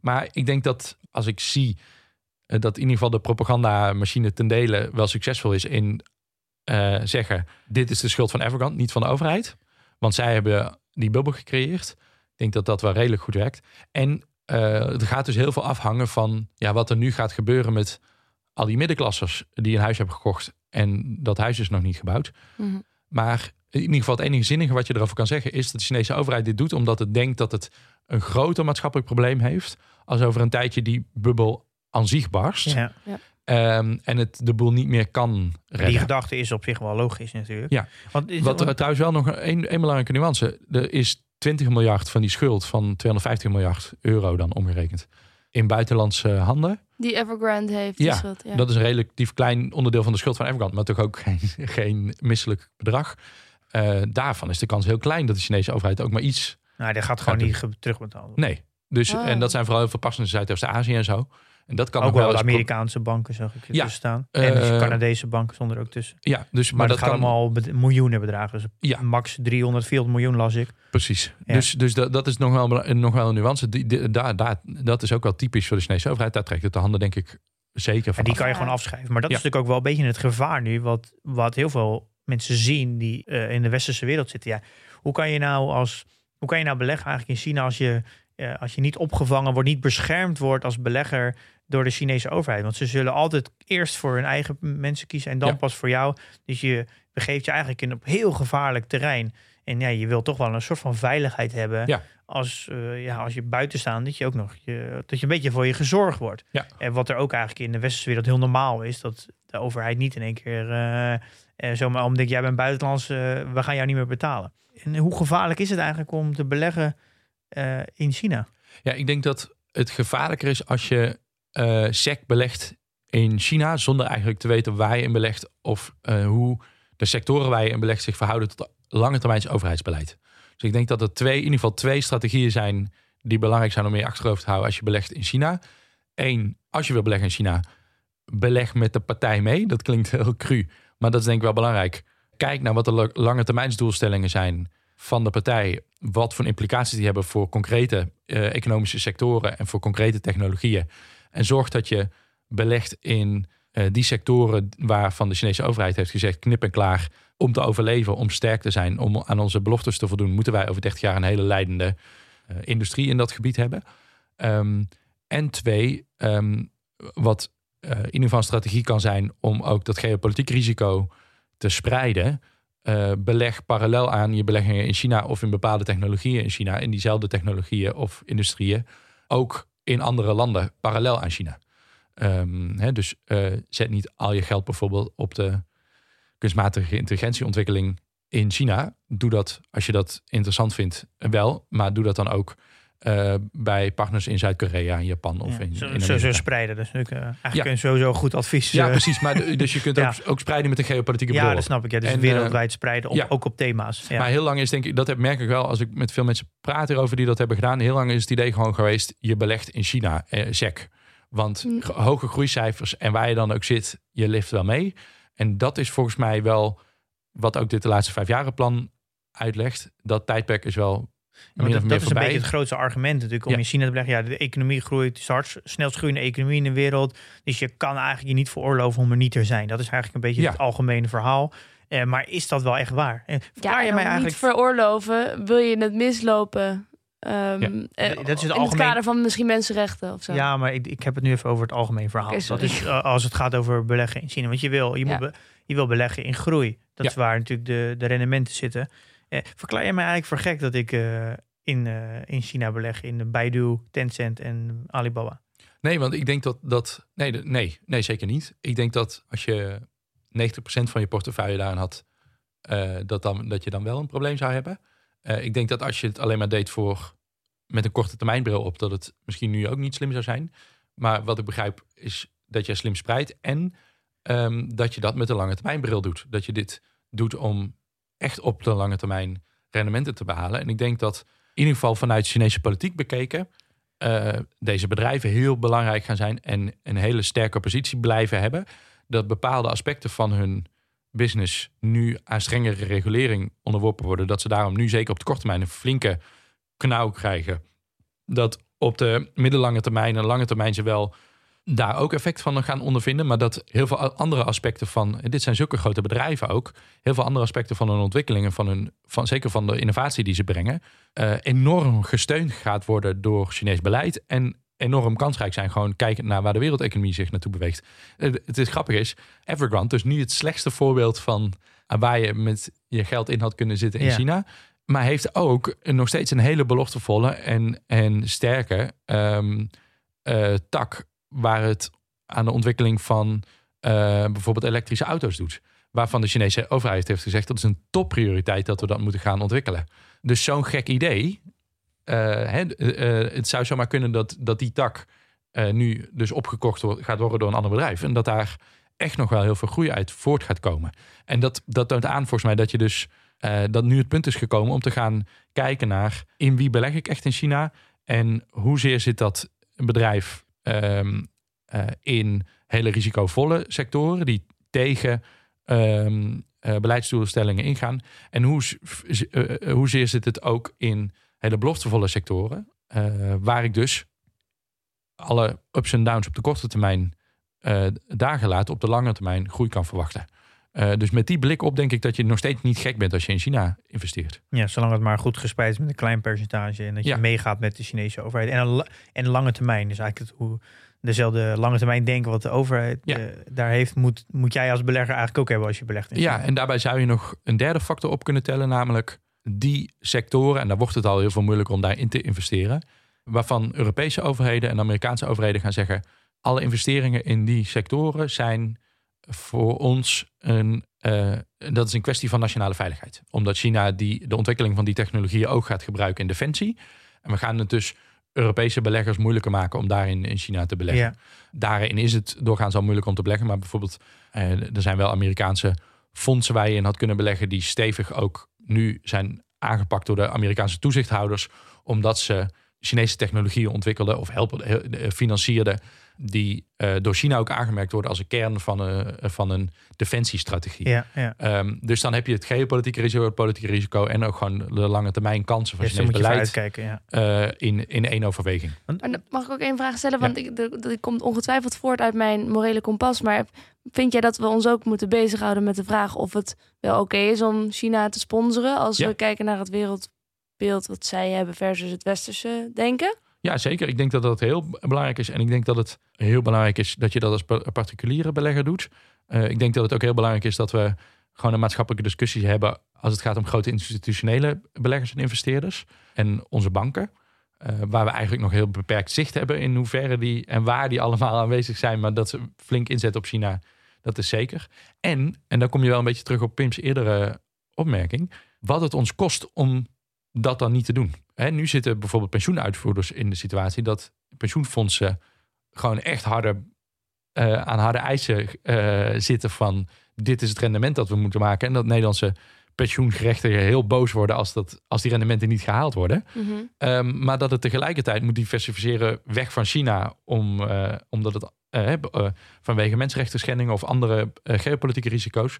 Maar ik denk dat als ik zie eh, dat in ieder geval de propagandamachine ten dele wel succesvol is in eh, zeggen: dit is de schuld van Evergrande, niet van de overheid. Want zij hebben die bubbel gecreëerd. Ik denk dat dat wel redelijk goed werkt. En eh, er gaat dus heel veel afhangen van ja, wat er nu gaat gebeuren met al die middenklassers die een huis hebben gekocht. En dat huis is nog niet gebouwd. Mhm. Maar in ieder geval het enige zinnige wat je erover kan zeggen is dat de Chinese overheid dit doet omdat het denkt dat het een groter maatschappelijk probleem heeft als over een tijdje die bubbel aan zich barst. Ja. Ehm, en het de boel niet meer kan redden. Die gedachte is op zich wel logisch natuurlijk. Ja. Want, is- Wat er trouwens wel nog een, een belangrijke nuance. Er is 20 miljard van die schuld van 250 miljard euro dan omgerekend. In buitenlandse handen. Die Evergrande heeft. die Ja, schuld, ja. Dat is een relatief klein onderdeel van de schuld van Evergrande. Maar toch ook geen, geen misselijk bedrag. Eh, daarvan is de kans heel klein dat de Chinese overheid ook maar iets... nou, dat gaat gewoon Gaat niet terugbetalen. Nee. Dus, Oh. En dat zijn vooral heel veel passende Zuidoost-Azië en zo. En dat kan ook wel wel Amerikaanse banken zag ik er Ja, tussen staan. En dus eh, Canadese banken stonden er ook tussen. Ja, dus, Maar, maar, dat, dat gaat kan allemaal miljoenen bedragen. Dus Ja. max 300, 400 miljoen las ik. Precies. Ja. Dus, dus dat, dat is nog wel, nog wel een nuance. Die, die- daar, daar, dat is ook wel typisch voor de Chinese overheid. Daar trekt het de handen denk ik zeker van En die af. kan je gewoon afschrijven. Maar dat is natuurlijk ook wel een beetje het gevaar nu. Wat, wat heel veel mensen zien die eh, in de westerse wereld zitten. Ja, hoe kan je nou als hoe kan je nou beleggen eigenlijk in China als je, eh, als je niet opgevangen wordt, niet beschermd wordt als belegger door de Chinese overheid? Want ze zullen altijd eerst voor hun eigen mensen kiezen en dan Ja. pas voor jou. Dus je begeeft je eigenlijk in op heel gevaarlijk terrein. En ja, je wil toch wel een soort van veiligheid hebben. Ja. Als, eh, ja, als je buiten staat, dat je ook nog je, dat je een beetje voor je gezorgd wordt. Ja. En wat er ook eigenlijk in de westerse wereld heel normaal is, dat de overheid niet in één keer eh, zomaar omdat jij bent buitenlands, we gaan jou niet meer betalen. En hoe gevaarlijk is het eigenlijk om te beleggen in China? Ja, ik denk dat het gevaarlijker is als je eh SEC belegt in China zonder eigenlijk te weten waar je in belegt of eh, hoe de sectoren waar je in belegt zich verhouden tot lange termijns overheidsbeleid. Dus ik denk dat er twee, in ieder geval twee strategieën zijn die belangrijk zijn om je achterhoofd te houden als je belegt in China. Eén, als je wil beleggen in China, beleg met de partij mee. Dat klinkt heel cru, maar dat is denk ik wel belangrijk. Kijk naar wat de lange termijnsdoelstellingen zijn van de partij. Wat voor implicaties die hebben voor concrete eh, economische sectoren en voor concrete technologieën. En zorg dat je belegt in eh, die sectoren waarvan de Chinese overheid heeft gezegd knip en klaar om te overleven, om sterk te zijn, om aan onze beloftes te voldoen, moeten wij over 30 jaar een hele leidende uh, industrie in dat gebied hebben. Um, en twee, um, wat uh, in ieder geval strategie kan zijn om ook dat geopolitiek risico te spreiden. Uh, beleg parallel aan je beleggingen in China of in bepaalde technologieën in China, in diezelfde technologieën of industrieën, ook in andere landen parallel aan China. Um, hè, dus uh, zet niet al je geld bijvoorbeeld op de kunstmatige intelligentieontwikkeling in China. Doe dat als je dat interessant vindt wel, maar doe dat dan ook uh, bij partners in Zuid-Korea, in Japan of ja, in, zo, in zo, zo spreiden. Dus natuurlijk, uh, eigenlijk ja. sowieso goed advies. Ja, precies. Maar de, dus je kunt ja. ook, ook, spreiden met een geopolitieke bril. Ja, dat snap ik. Ja. Dus en, wereldwijd spreiden, op, ook op thema's. Maar heel lang is denk ik, dat heb, merk ik wel als ik met veel mensen praat erover die dat hebben gedaan. Heel lang is het idee gewoon geweest, je belegt in China, eh, SEC. Want mm. hoge groeicijfers en waar je dan ook zit, je lift wel mee. En dat is volgens mij wel wat ook dit de laatste vijf jaren plan uitlegt. Dat tijdperk is wel ja, dat, dat is een beetje het grootste argument natuurlijk om ja. in China te beleggen. Ja, de economie groeit, het hard, snelst groeiende economie in de wereld. Dus je kan eigenlijk je niet veroorloven om er niet te zijn. Dat is eigenlijk een beetje ja. het algemene verhaal. Eh, maar is dat wel echt waar? En ja, je mij eigenlijk... niet veroorloven, wil je het mislopen? Um, ja, dat is het in algemeen... het kader van misschien mensenrechten of zo. Ja, maar ik, ik heb het nu even over het algemeen verhaal. Okay, dat is uh, als het gaat over beleggen in China. Want je wil, je, ja. moet be, je wil beleggen in groei. Dat is waar natuurlijk de, de rendementen zitten. Eh, verklaar je mij eigenlijk voor gek dat ik uh, in, uh, in China beleg, in Baidu, Tencent en Alibaba? Nee, want ik denk dat dat. Nee, nee, nee, zeker niet. Ik denk dat als je 90% van je portefeuille daarin had, dat, dan, dat je dan wel een probleem zou hebben. Ik denk dat als je het alleen maar deed voor met een korte termijnbril op, dat het misschien nu ook niet slim zou zijn. Maar wat ik begrijp is dat je slim spreidt en um, dat je dat met een lange termijnbril doet. Dat je dit doet om echt op de lange termijn rendementen te behalen. En ik denk dat in ieder geval vanuit Chinese politiek bekeken, uh, deze bedrijven heel belangrijk gaan zijn en een hele sterke positie blijven hebben. Dat bepaalde aspecten van hun business nu aan strengere regulering onderworpen worden. Dat ze daarom nu zeker op de korte termijn een flinke knauw krijgen. Dat op de middellange termijn en lange termijn ze wel daar ook effect van gaan ondervinden. Maar dat heel veel andere aspecten van, dit zijn zulke grote bedrijven ook, heel veel andere aspecten van hun ontwikkelingen, van hun, van, zeker van de innovatie die ze brengen, uh, enorm gesteund gaat worden door Chinees beleid. En enorm kansrijk zijn, gewoon kijken naar waar de wereldeconomie zich naartoe beweegt. Uh, het is grappig is, Evergrande, dus nu het slechtste voorbeeld van uh, waar je met je geld in had kunnen zitten in ja. China. Maar heeft ook nog steeds een hele beloftevolle en, en sterke um, tak waar het aan de ontwikkeling van uh, bijvoorbeeld elektrische auto's doet. Waarvan de Chinese overheid heeft gezegd dat is een topprioriteit dat we dat moeten gaan ontwikkelen. Dus zo'n gek idee. Hè, uh, het zou zomaar kunnen dat, dat die tak nu dus opgekocht wordt, gaat worden door een ander bedrijf. En dat daar echt nog wel heel veel groei uit voort gaat komen. En dat, dat toont aan volgens mij dat je dus dat nu het punt is gekomen om te gaan kijken naar in wie beleg ik echt in China en hoezeer zit dat bedrijf um, uh, in hele risicovolle sectoren die tegen um, uh, beleidsdoelstellingen ingaan. En hoe, uh, hoezeer zit het ook in hele beloftevolle sectoren, waar ik dus alle ups en downs op de korte termijn dagen laat, op de lange termijn groei kan verwachten. Uh, dus met die blik op denk ik dat je nog steeds niet gek bent als je in China investeert. Ja, zolang het maar goed gespreid is met een klein percentage en dat je ja. meegaat met de Chinese overheid. En, een, en lange termijn, dus eigenlijk het, hoe dezelfde lange termijn denken wat de overheid ja. uh, daar heeft, moet, moet jij als belegger eigenlijk ook hebben als je belegt. In ja, en daarbij zou je nog een derde factor op kunnen tellen, namelijk die sectoren, en daar wordt het al heel veel moeilijker om daarin te investeren, waarvan Europese overheden en Amerikaanse overheden gaan zeggen, alle investeringen in die sectoren zijn voor ons een, uh, dat is een kwestie van nationale veiligheid. Omdat China die, de ontwikkeling van die technologieën ook gaat gebruiken in defensie. En we gaan het dus Europese beleggers moeilijker maken om daarin in China te beleggen. Ja. Daarin is het doorgaans al moeilijk om te beleggen. Maar bijvoorbeeld, uh, er zijn wel Amerikaanse fondsen waar je in had kunnen beleggen, die stevig ook nu zijn aangepakt door de Amerikaanse toezichthouders, omdat ze Chinese technologieën ontwikkelden of helpen, financierden die eh, door China ook aangemerkt worden als een kern van, een van een defensiestrategie. Ja, ja. Ehm, dus dan heb je het geopolitieke risico, het politieke risico en ook gewoon de lange termijn kansen van Chinees je beleid. Ja. eh, in, in één overweging. Dan mag ik ook één vraag stellen? Want ik, komt ongetwijfeld voort uit mijn morele kompas. Maar vind jij dat we ons ook moeten bezighouden met de vraag of het wel oké is om China te sponsoren? Als Ja. we kijken naar het wereldbeeld wat zij hebben versus het westerse denken? Ja, zeker. Ik denk dat dat heel belangrijk is. En ik denk dat het heel belangrijk is dat je dat als pa- particuliere belegger doet. Eh, ik denk dat het ook heel belangrijk is dat we gewoon een maatschappelijke discussie hebben als het gaat om grote institutionele beleggers en investeerders en onze banken. eh, waar we eigenlijk nog heel beperkt zicht hebben in hoeverre die en waar die allemaal aanwezig zijn. Maar dat ze flink inzetten op China, dat is zeker. En, en dan kom je wel een beetje terug op Pim's eerdere opmerking, wat het ons kost om dat dan niet te doen. Hè, nu zitten bijvoorbeeld pensioenuitvoerders in de situatie dat pensioenfondsen gewoon echt harder eh, aan harde eisen eh, zitten van dit is het rendement dat we moeten maken. En dat Nederlandse pensioengerechtigen heel boos worden als, dat, als die rendementen niet gehaald worden. Ehm, maar dat het tegelijkertijd moet diversificeren weg van China, om, eh, omdat het vanwege mensenrechten schendingen of andere geopolitieke risico's.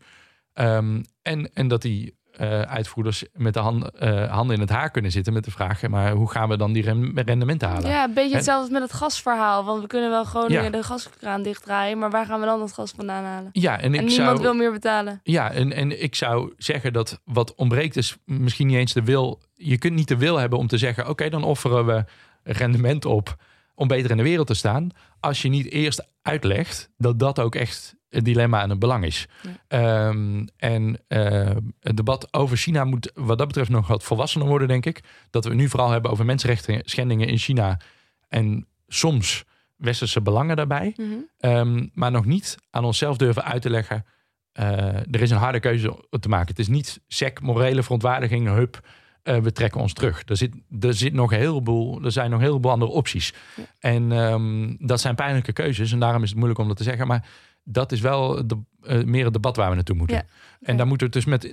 Ehm, en, en dat die eh, uitvoerders met de hand, eh, handen in het haar kunnen zitten met de vraag: maar hoe gaan we dan die ren- rendementen halen? Ja, een beetje hetzelfde met het gasverhaal. Want we kunnen wel gewoon Ja. weer de gaskraan dichtdraaien. Maar waar gaan we dan dat gas vandaan halen? Ja, en ik en niemand zou, wil meer betalen. Ja, en, en ik zou zeggen dat wat ontbreekt is misschien niet eens de wil. Je kunt niet de wil hebben om te zeggen: oké, dan offeren we rendement op om beter in de wereld te staan. Als je niet eerst uitlegt dat dat ook echt dilemma en het belang is. Ehm, en eh, het debat over China moet wat dat betreft nog wat volwassener worden, denk ik. Dat we nu vooral hebben over mensenrechten schendingen in China. En soms westerse belangen daarbij. Mhm. Ehm, maar nog niet aan onszelf durven uit te leggen. eh, er is een harde keuze te maken. Het is niet sec, morele verontwaardiging, hup, eh, we trekken ons terug. Er, zit, er, zit nog een heleboel, er zijn nog een heleboel andere opties. En ehm, dat zijn pijnlijke keuzes en daarom is het moeilijk om dat te zeggen. Maar dat is wel de, eh, meer het debat waar we naartoe moeten. Ja, En daar moeten we het dus met,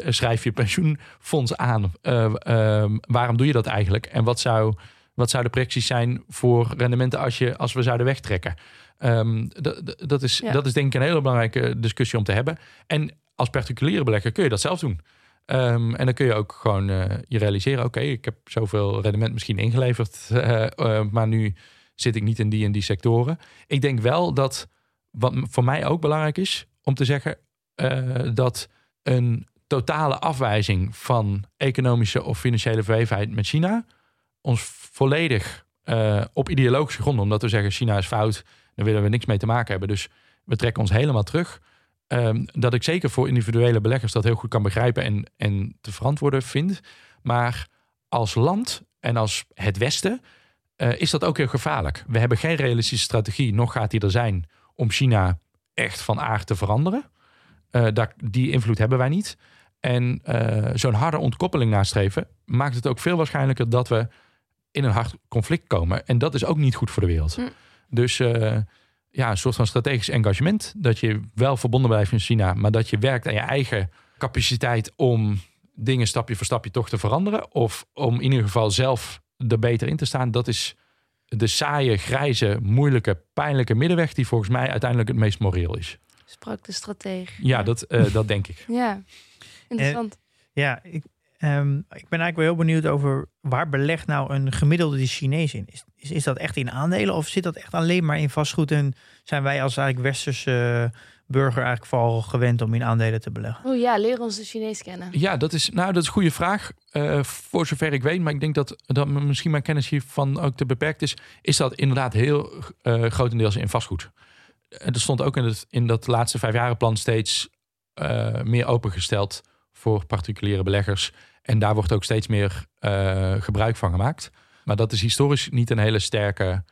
eh, schrijf je pensioenfonds aan. Eh, ehm, waarom doe je dat eigenlijk? En wat zou, wat zou de projecties zijn voor rendementen als, je, als we zouden wegtrekken? Ehm, dat- is, Ja. dat is denk ik een hele belangrijke discussie om te hebben. En als particuliere belegger kun je dat zelf doen. Ehm, en dan kun je ook gewoon eh, je realiseren: oké, ik heb zoveel rendement misschien ingeleverd, eh, eh, maar nu zit ik niet in die en die sectoren. Ik denk wel dat wat voor mij ook belangrijk is om te zeggen eh, dat een totale afwijzing van economische of financiële verwevenheid met China ons volledig eh, op ideologische gronden, omdat we zeggen China is fout, daar willen we niks mee te maken hebben. Dus we trekken ons helemaal terug. Ehm, dat ik zeker voor individuele beleggers dat heel goed kan begrijpen en, en te verantwoorden vind. Maar als land en als het Westen eh, is dat ook heel gevaarlijk. We hebben geen realistische strategie, nog gaat die er zijn om China echt van aard te veranderen. Eh, daar, die invloed hebben wij niet. En eh, zo'n harde ontkoppeling nastreven maakt het ook veel waarschijnlijker dat we in een hard conflict komen. En dat is ook niet goed voor de wereld. Hm. Dus eh, ja, een soort van strategisch engagement. Dat je wel verbonden blijft met China, maar dat je werkt aan je eigen capaciteit om dingen stapje voor stapje toch te veranderen. Of om in ieder geval zelf er beter in te staan. Dat is de saaie, grijze, moeilijke, pijnlijke middenweg die volgens mij uiteindelijk het meest moreel is. Sprak de strateeg. Ja, dat, eh, dat denk ik. Ja, interessant. Ja, ik, ehm, ik ben eigenlijk wel heel benieuwd over waar belegt nou een gemiddelde Chinees in? Is, is, is dat echt in aandelen of zit dat echt alleen maar in vastgoed? En zijn wij als eigenlijk westerse burger eigenlijk vooral gewend om in aandelen te beleggen? Oeh ja, leer ons de Chinees kennen. Ja, dat is, nou, dat is een goede vraag. Eh, voor zover ik weet, maar ik denk dat, dat misschien mijn kennis hiervan ook te beperkt is, is dat inderdaad heel eh, grotendeels in vastgoed. En er stond ook in, het, in dat laatste vijfjarenplan steeds eh, meer opengesteld voor particuliere beleggers. En daar wordt ook steeds meer eh, gebruik van gemaakt. Maar dat is historisch niet een hele sterke.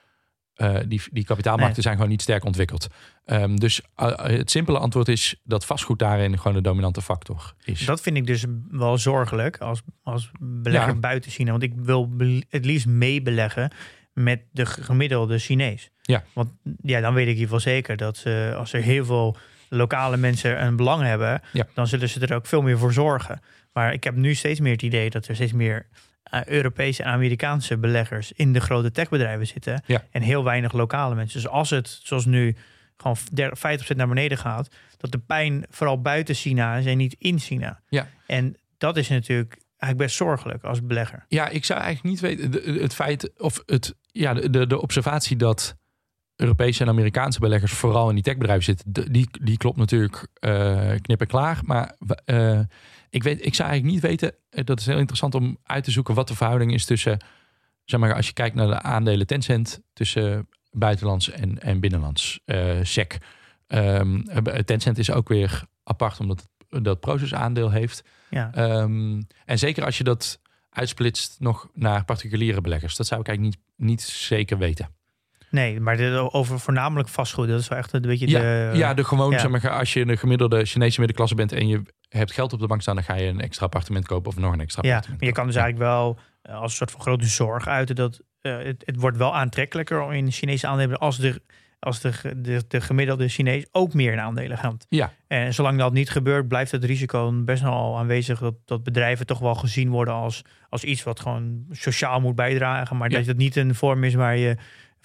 Eh, die, die kapitaalmarkten Nee. zijn gewoon niet sterk ontwikkeld. Ehm, dus eh, het simpele antwoord is dat vastgoed daarin gewoon de dominante factor is. Dat vind ik dus wel zorgelijk als, als belegger Ja. buiten China. Want ik wil het liefst meebeleggen met de gemiddelde Chinees. Ja. Want ja, dan weet ik in ieder geval zeker dat ze, als er heel veel lokale mensen een belang hebben, Ja. dan zullen ze er ook veel meer voor zorgen. Maar ik heb nu steeds meer het idee dat er steeds meer eh, Europese en Amerikaanse beleggers in de grote techbedrijven zitten. Ja. En heel weinig lokale mensen. Dus als het, zoals nu, gewoon 50% naar beneden gaat, dat de pijn vooral buiten China is en niet in China. Ja. En dat is natuurlijk eigenlijk best zorgelijk als belegger. Ja, ik zou eigenlijk niet weten. het feit of het, ja, de, de observatie dat Europese en Amerikaanse beleggers vooral in die techbedrijven zitten, die, die klopt natuurlijk knip en klaar. Maar eh, ik, weet, ik zou eigenlijk niet weten. eh, Dat is heel interessant om uit te zoeken wat de verhouding is tussen, zeg maar, als je kijkt naar de aandelen Tencent, tussen buitenlands en, en binnenlands eh SEC. Ehm, Tencent is ook weer apart omdat het dat procesaandeel heeft. Ja. Ehm, en zeker als je dat uitsplitst nog naar particuliere beleggers. Dat zou ik eigenlijk niet, niet zeker weten. Nee, maar de, over voornamelijk vastgoed, dat is wel echt een beetje Ja, de... ja, de gewoon, ja. zeg maar, als je de gemiddelde Chinese middenklasse bent en je hebt geld op de bank staan, dan ga je een extra appartement kopen of nog een extra Ja, appartement. maar je kan dus eigenlijk wel eh, als een soort van grote zorg uiten dat eh, het, het wordt wel aantrekkelijker om in Chinese aandelen als de, als de, de, de gemiddelde Chinees ook meer in aandelen gaat. Ja. En zolang dat niet gebeurt, blijft het risico best wel aanwezig dat, dat bedrijven toch wel gezien worden als, als iets wat gewoon sociaal moet bijdragen, maar Ja. dat het niet een vorm is waar je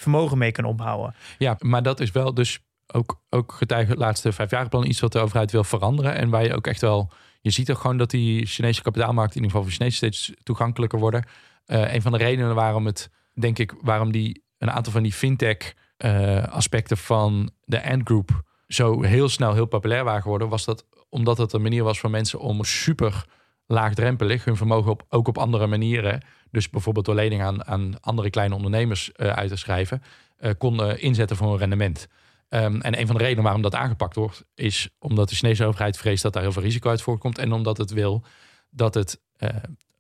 vermogen mee kan ophouden. Ja, maar dat is wel dus ook, ook getuige het laatste vijfjarenplan iets wat de overheid wil veranderen. En waar je ook echt wel, je ziet toch gewoon dat die Chinese kapitaalmarkt in ieder geval voor Chinezen steeds toegankelijker worden. Eh, een van de redenen waarom het, denk ik, waarom die een aantal van die fintech eh, aspecten van de Ant Group zo heel snel heel populair waren geworden, was dat omdat het een manier was voor mensen om super laagdrempelig hun vermogen op, ook op andere manieren, dus bijvoorbeeld door lening aan, aan andere kleine ondernemers eh, uit te schrijven, eh, konden inzetten voor een rendement. Ehm, en een van de redenen waarom dat aangepakt wordt, is omdat de Chinese overheid vreest dat daar heel veel risico uit voortkomt. En omdat het wil dat het, eh,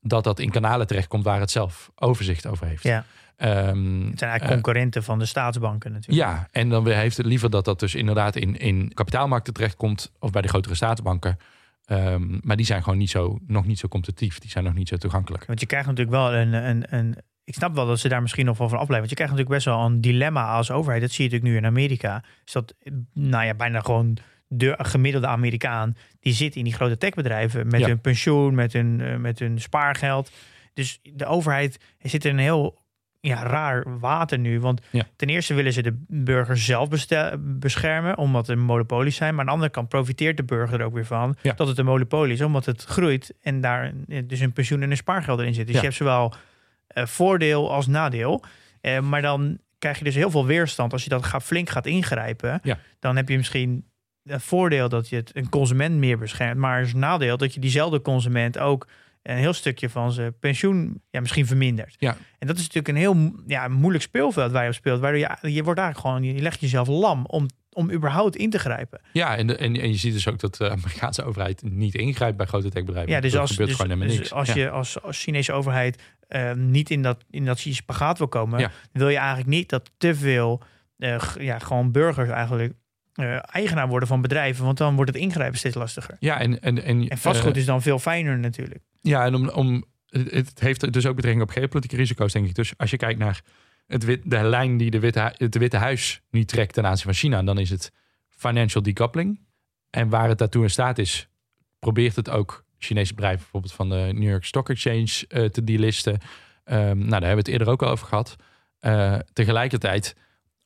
dat, dat in kanalen terechtkomt waar het zelf overzicht over heeft. Ja. Ehm, Het zijn eigenlijk eh, concurrenten van de staatsbanken natuurlijk. ja, en dan heeft het liever dat dat dus inderdaad in, in kapitaalmarkten terechtkomt of bij de grotere staatsbanken. Ehm, maar die zijn gewoon niet zo, nog niet zo competitief. Die zijn nog niet zo toegankelijk. Want je krijgt natuurlijk wel een, een, een. Ik snap wel dat ze daar misschien nog wel van afblijven. Want je krijgt natuurlijk best wel een dilemma als overheid. Dat zie je natuurlijk nu in Amerika. Is dat, nou ja, bijna gewoon de gemiddelde Amerikaan. die zit in die grote techbedrijven. met Ja. hun pensioen, met hun, eh, met hun spaargeld. Dus de overheid zit in een heel ja, raar water nu. Want Ja. ten eerste willen ze de burgers zelf beschermen. omdat er monopolies zijn. Maar aan de andere kant profiteert de burger er ook weer van. Ja. dat het een monopolie is, omdat het groeit. en daar eh, dus een pensioen en een spaargeld erin zit. Dus Ja. je hebt zowel eh, voordeel als nadeel. Eh, maar dan krijg je dus heel veel weerstand als je dat gaat, flink gaat ingrijpen. Ja. Dan heb je misschien het voordeel dat je het een consument meer beschermt. Maar het nadeel dat je diezelfde consument ook een heel stukje van zijn pensioen ja, misschien vermindert. Ja. En dat is natuurlijk een heel ja, moeilijk speelveld waar je op speelt. Waardoor je, je wordt eigenlijk gewoon, je legt jezelf lam om, om überhaupt in te grijpen. Ja, en, de- en, en je ziet dus ook dat de Amerikaanse overheid niet ingrijpt bij grote techbedrijven. Ja, dus dat als, gebeurt dus, gewoon helemaal dus niks. als Ja. je als, als Chinese overheid eh, niet in dat, in dat spagaat wil komen, Ja. wil je eigenlijk niet dat te veel eh, ja, gewoon burgers eigenlijk eh, eigenaar worden van bedrijven, want dan wordt het ingrijpen steeds lastiger. Ja, en, en, en, En vastgoed eh, is dan veel fijner natuurlijk. Ja, en om, om, het heeft dus ook betrekking op geopolitieke risico's, denk ik. Dus als je kijkt naar het wit, de lijn die de Witte, het Witte Huis nu trekt ten aanzien van China, dan is het financial decoupling. En waar het daartoe in staat is, probeert het ook Chinese bedrijven, bijvoorbeeld van de New York Stock Exchange, eh, te delisten. Ehm, nou, daar hebben we het eerder ook al over gehad. Eh, tegelijkertijd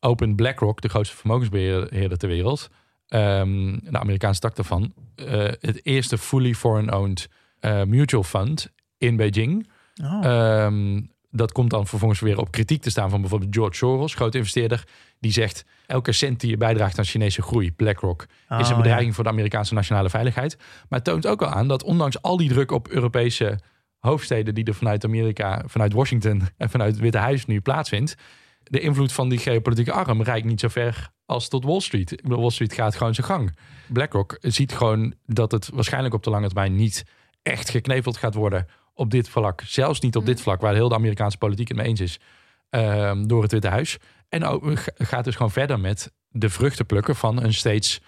opent BlackRock, de grootste vermogensbeheerder ter wereld, ehm, de Amerikaanse tak daarvan, eh, het eerste fully foreign-owned eh, mutual fund in Beijing. Oh. Ehm, dat komt dan vervolgens weer op kritiek te staan van bijvoorbeeld George Soros, grote investeerder, die zegt elke cent die je bijdraagt aan Chinese groei, BlackRock, is Oh, een bedreiging voor de Amerikaanse nationale veiligheid. Maar het toont ook wel aan dat ondanks al die druk op Europese hoofdsteden die er vanuit Amerika, vanuit Washington en vanuit het Witte Huis nu plaatsvindt, de invloed van die geopolitieke arm reikt niet zo ver als tot Wall Street. Wall Street gaat gewoon zijn gang. BlackRock ziet gewoon dat het waarschijnlijk op de lange termijn niet echt gekneveld gaat worden op dit vlak. Zelfs niet op dit vlak, waar heel de Amerikaanse politiek het mee eens is, ehm, door het Witte Huis. En ook, ga- gaat dus gewoon verder met de vruchten plukken van een steeds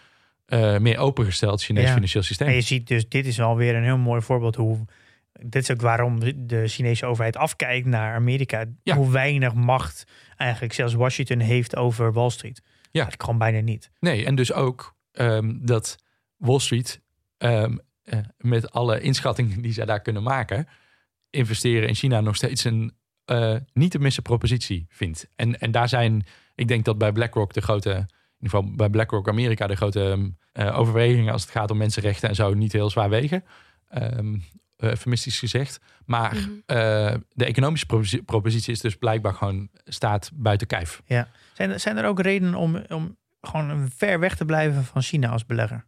eh, meer opengesteld Chinees Ja. financieel systeem. En je ziet dus, dit is alweer een heel mooi voorbeeld hoe. Dit is ook waarom de Chinese overheid afkijkt naar Amerika. Ja. Hoe weinig macht eigenlijk zelfs Washington heeft over Wall Street. Eigenlijk gewoon bijna niet. Nee, en dus ook ehm, dat Wall Street, ehm, eh, met alle inschattingen die zij daar kunnen maken, investeren in China nog steeds een uh, niet te missen propositie vind. En, en daar zijn, ik denk dat bij BlackRock de grote, in ieder geval bij BlackRock Amerika, de grote uh, overwegingen als het gaat om mensenrechten en zo niet heel zwaar wegen. Um, eufemistisch gezegd. Maar mm -hmm. de economische propositie is dus blijkbaar gewoon staat buiten kijf. Ja. Zijn, er, zijn er ook redenen om, om gewoon ver weg te blijven van China als belegger?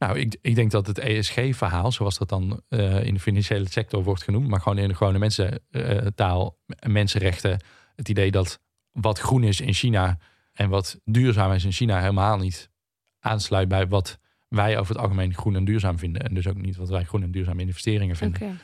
Nou, ik, ik denk dat het ESG-verhaal, zoals dat dan uh, in de financiële sector wordt genoemd, maar gewoon in de gewone mensentaal, mensenrechten, het idee dat wat groen is in China en wat duurzaam is in China helemaal niet aansluit bij wat wij over het algemeen groen en duurzaam vinden. En dus ook niet wat wij groen en duurzame investeringen vinden. Okay.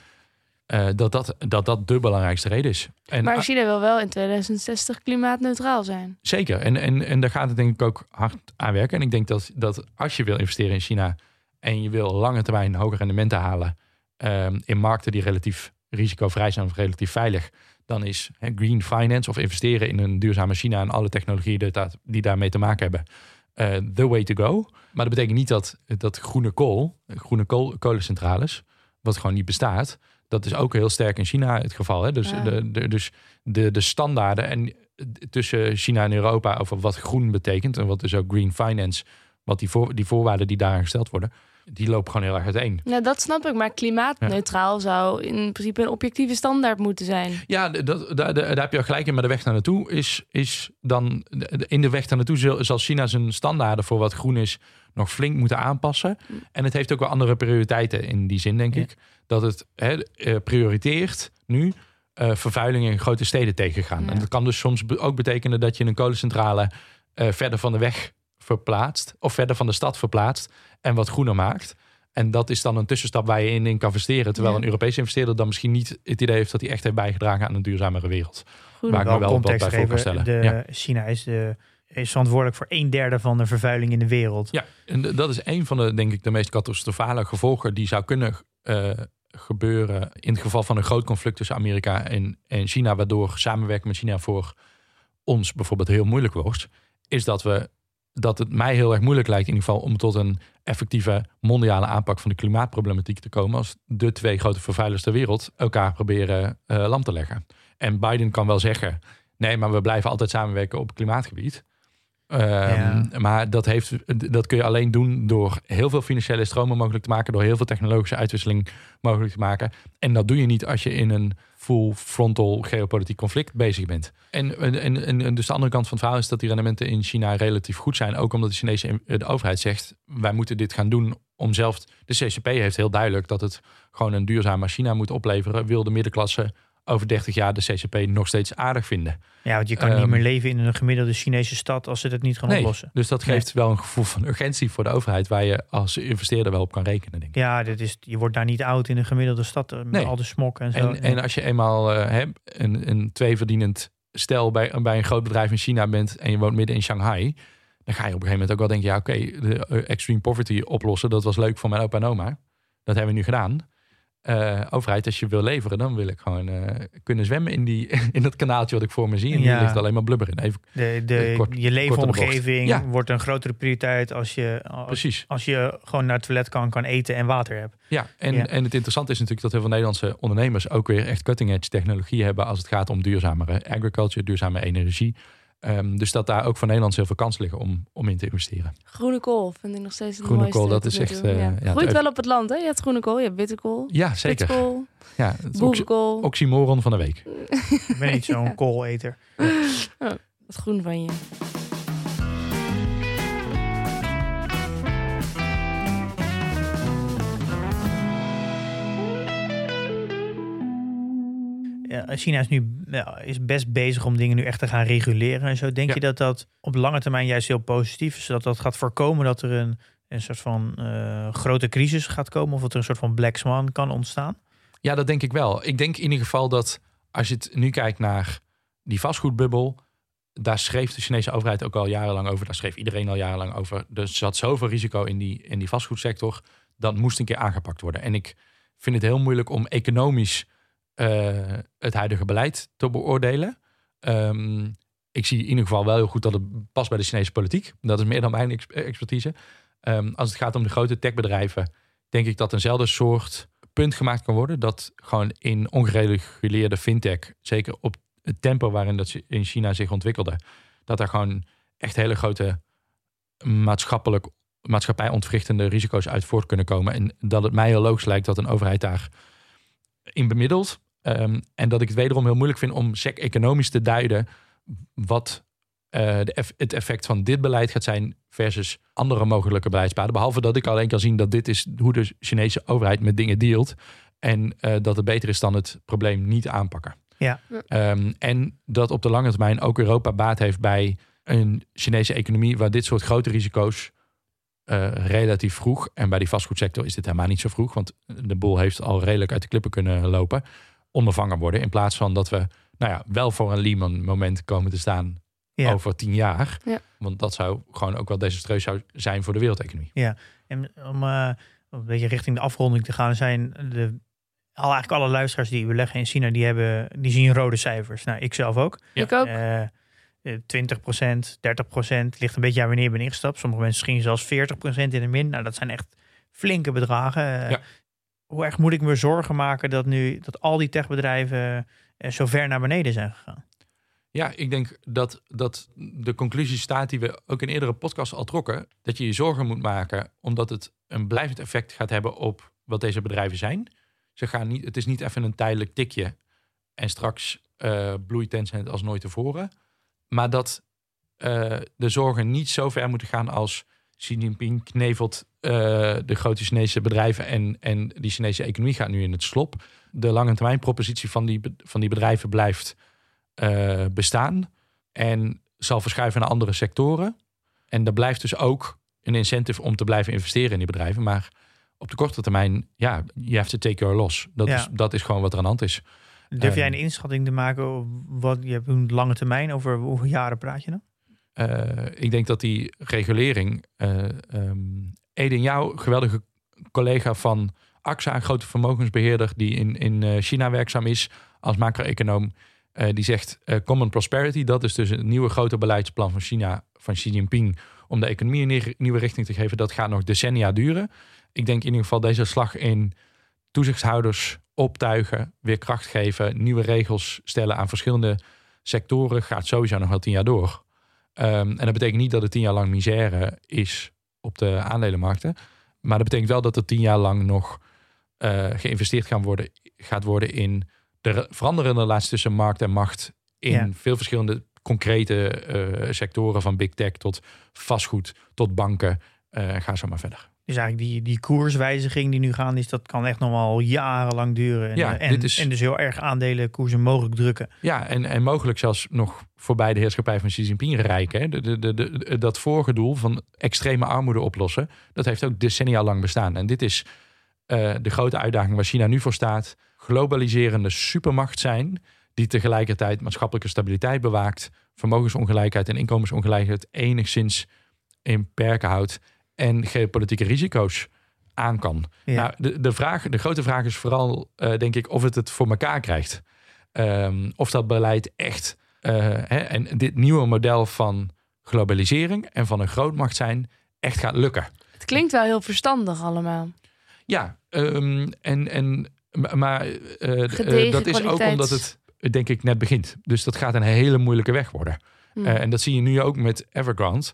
Uh, dat, dat, dat dat de belangrijkste reden is. En, maar China wil wel in 2060 klimaatneutraal zijn. Zeker. En, en, en daar gaat het denk ik ook hard aan werken. En ik denk dat, dat als je wil investeren in China en je wil lange termijn hoge rendementen halen um, in markten die relatief risicovrij zijn of relatief veilig, dan is green finance of investeren in een duurzame China en alle technologieën die daarmee te maken hebben, uh, the way to go. Maar dat betekent niet dat, dat groene kool, groene kool, kolencentrales, wat gewoon niet bestaat, dat is ook heel sterk in China het geval. Hè? Dus, de, de, dus de, de standaarden en tussen China en Europa over wat groen betekent en wat dus ook green finance, wat die, voor, die voorwaarden die daar gesteld worden, die lopen gewoon heel erg uiteen. Ja, dat snap ik. Maar klimaatneutraal zou in principe een objectieve standaard moeten zijn. Ja, dat, daar, daar heb je gelijk in. Maar de weg naar naartoe is, is dan... In de weg naar naartoe zal China zijn standaarden voor wat groen is... nog flink moeten aanpassen. En het heeft ook wel andere prioriteiten in die zin, denk ik. Dat het he, eh, prioriteert nu... Uh, vervuiling in grote steden tegengaan. En dat kan dus soms ook betekenen dat je een kolencentrale uh, verder van de weg verplaatst, of verder van de stad verplaatst en wat groener maakt. En dat is dan een tussenstap waar je in, in kan investeren. Terwijl een Europese investeerder dan misschien niet het idee heeft dat hij echt heeft bijgedragen aan een duurzamere wereld. Goed, waar ik me wel context wat bij voor kan stellen. De, ja. China is, de, is verantwoordelijk voor een derde van de vervuiling in de wereld. Ja, en dat is een van de, denk ik, de meest catastrofale gevolgen die zou kunnen uh, gebeuren in het geval van een groot conflict tussen Amerika en, en China, waardoor samenwerken met China voor ons bijvoorbeeld heel moeilijk wordt, is dat we dat het mij heel erg moeilijk lijkt in ieder geval om tot een effectieve mondiale aanpak van de klimaatproblematiek te komen als de twee grote vervuilers ter wereld elkaar proberen uh, lam te leggen. En Biden kan wel zeggen, nee, maar we blijven altijd samenwerken op klimaatgebied. Um, Maar dat, heeft, dat kun je alleen doen door heel veel financiële stromen mogelijk te maken, door heel veel technologische uitwisseling mogelijk te maken. En dat doe je niet als je in een full frontal geopolitiek conflict bezig bent. En, en, en, dus de andere kant van het verhaal is dat die rendementen in China relatief goed zijn. Ook omdat de Chinese de overheid zegt, wij moeten dit gaan doen om zelf... De CCP heeft heel duidelijk dat het gewoon een duurzame China moet opleveren. Wil de middenklasse over 30 jaar de CCP nog steeds aardig vinden. Ja, want je kan niet ehm, meer leven in een gemiddelde Chinese stad als ze het niet gaan nee, oplossen. Dus dat geeft wel een gevoel van urgentie voor de overheid waar je als investeerder wel op kan rekenen. Denk ik. Ja, dit is, je wordt daar niet oud in een gemiddelde stad eh, met nee. al de smok en zo. En, en als je eenmaal uh, een, een tweeverdienend stel bij, bij een groot bedrijf in China bent en je woont midden in Shanghai, dan ga je op een gegeven moment ook wel denken, ja oké, de eh, extreme poverty oplossen, dat was leuk voor mijn opa en oma. Dat hebben we nu gedaan. Uh, overheid, als je wil leveren, dan wil ik gewoon uh, kunnen zwemmen in, die, in dat kanaaltje wat ik voor me zie. En ja. hier ligt alleen maar blubber in. Even, de, de, kort, je leefomgeving ja. wordt een grotere prioriteit als je, als, Precies. als je gewoon naar het toilet kan, kan eten en water hebt. Ja, en, ja. en het interessante is natuurlijk dat heel veel Nederlandse ondernemers ook weer echt cutting edge technologie hebben als het gaat om duurzamere agriculture, duurzame energie. Um, dus dat daar ook voor Nederland heel veel kansen liggen om, om in te investeren. Groene kool vind ik nog steeds het groene mooiste. kool, dat is echt... Uh, ja. Ja, Groeit wel op het land, hè? Je hebt groene kool, je hebt witte kool. Ja, zeker. Kool, ja, boerenkool. Oxymoron van de week. ik ben niet zo'n kooleter. Oh, wat groen van je. China is nu is best bezig om dingen nu echt te gaan reguleren en zo. Denk je dat dat op lange termijn juist heel positief is? Zodat dat gaat voorkomen dat er een, een soort van uh, grote crisis gaat komen? Of dat er een soort van black swan kan ontstaan? Ja, dat denk ik wel. Ik denk in ieder geval dat als je het nu kijkt naar die vastgoedbubbel. Daar schreef de Chinese overheid ook al jarenlang over. Daar schreef iedereen al jarenlang over. Er zat zoveel risico in die, in die vastgoedsector. Dat moest een keer aangepakt worden. En ik vind het heel moeilijk om economisch het huidige beleid te beoordelen. Um, ik zie in ieder geval wel heel goed dat het past bij de Chinese politiek. Dat is meer dan mijn expertise. Um, als het gaat om de grote techbedrijven, denk ik dat eenzelfde soort punt gemaakt kan worden dat gewoon in ongereguleerde fintech, zeker op het tempo waarin dat in China zich ontwikkelde, dat daar gewoon echt hele grote maatschappelijk, maatschappij ontwrichtende risico's uit voort kunnen komen. En dat het mij heel logisch lijkt dat een overheid daar in bemiddelt. Ehm, en dat ik het wederom heel moeilijk vind om sec economisch te duiden wat uh, de het effect van dit beleid gaat zijn versus andere mogelijke beleidspaden. Behalve dat ik alleen kan zien dat dit is hoe de Chinese overheid met dingen dealt. En uh, dat het beter is dan het probleem niet aanpakken. Ja. Um, en dat op de lange termijn ook Europa baat heeft bij een Chinese economie waar dit soort grote risico's uh, relatief vroeg, en bij die vastgoedsector is dit helemaal niet zo vroeg, want de boel heeft al redelijk uit de klippen kunnen lopen, ondervangen worden. In plaats van dat we nou ja, wel voor een Lehman moment komen te staan ja. over tien jaar. Ja. Want dat zou gewoon ook wel desastreus zou zijn voor de wereldeconomie. Ja, en om uh, een beetje richting de afronding te gaan, zijn de, al eigenlijk alle luisteraars die we leggen in China, die, hebben, die zien rode cijfers. Nou, ik zelf ook. Ja. Ik ook. Uh, 20% 30% ligt een beetje aan wanneer je bent ingestapt. Sommige mensen misschien zelfs 40% in de min. Nou, dat zijn echt flinke bedragen. Ja. Hoe erg moet ik me zorgen maken dat nu dat al die techbedrijven uh, zo ver naar beneden zijn gegaan? Ja, ik denk dat, dat de conclusie staat die we ook in eerdere podcasts al trokken. Dat je je zorgen moet maken omdat het een blijvend effect gaat hebben op wat deze bedrijven zijn. Ze gaan niet, het is niet even een tijdelijk tikje en straks uh, bloeit Tencent als nooit tevoren. Maar dat uh, de zorgen niet zo ver moeten gaan als Xi Jinping knevelt uh, de grote Chinese bedrijven en, en die Chinese economie gaat nu in het slop. De lange termijn propositie van die, van die bedrijven blijft uh, bestaan en zal verschuiven naar andere sectoren. En er blijft dus ook een incentive om te blijven investeren in die bedrijven. Maar op de korte termijn, ja, je have to take your loss. Dat, Ja. is, dat is gewoon wat er aan de hand is. Durf jij een inschatting te maken? Wat, je hebt een lange termijn, over hoeveel jaren praat je dan? Eh, ik denk dat die regulering. eh ehm, Eden, jouw geweldige collega van AXA, een grote vermogensbeheerder die in, in eh, China werkzaam is als macro-econoom, die zegt Common Prosperity, dat is dus het nieuwe grote beleidsplan van China, van Xi Jinping, om de economie een nieuwe- nieuwe richting te geven. Dat gaat nog decennia duren. Ik denk in ieder geval deze slag in toezichthouders optuigen, weer kracht geven, nieuwe regels stellen aan verschillende sectoren, gaat sowieso nog wel tien jaar door. Ehm, en dat betekent niet dat het tien jaar lang misère is op de aandelenmarkten. Maar dat betekent wel dat er tien jaar lang nog eh, geïnvesteerd gaan worden, gaat worden in de re- veranderende relatie tussen markt en macht. In Ja. veel verschillende concrete eh, sectoren, van big tech tot vastgoed, tot banken. Eh, ga zo maar verder. Dus eigenlijk die, die koerswijziging die nu gaan is, dat kan echt nog wel jarenlang duren. En, Ja, en, is- en dus heel erg aandelenkoersen mogelijk drukken. Ja, en, en mogelijk zelfs nog voorbij de heerschappij van Xi Jinping. Hè. De, de, de, de- dat vorige doel van extreme armoede oplossen, dat heeft ook decennia lang bestaan. En dit is eh, de grote uitdaging waar China nu voor staat. Globaliserende supermacht zijn, die tegelijkertijd maatschappelijke stabiliteit bewaakt, vermogensongelijkheid en inkomensongelijkheid enigszins in perken houdt en geopolitieke risico's aan kan. Ja. Nou, de, de, vraag, de grote vraag is vooral, eh, denk ik, of het het voor elkaar krijgt. Ehm, of dat beleid echt eh, hè, en dit nieuwe model van globalisering en van een grootmacht zijn echt gaat lukken. Het klinkt wel heel verstandig allemaal. Ja, ehm, en, en, maar eh, dat is ook omdat het, denk ik, net begint. Dus dat gaat een hele moeilijke weg worden. Hm. Eh, en dat zie je nu ook met Evergrande.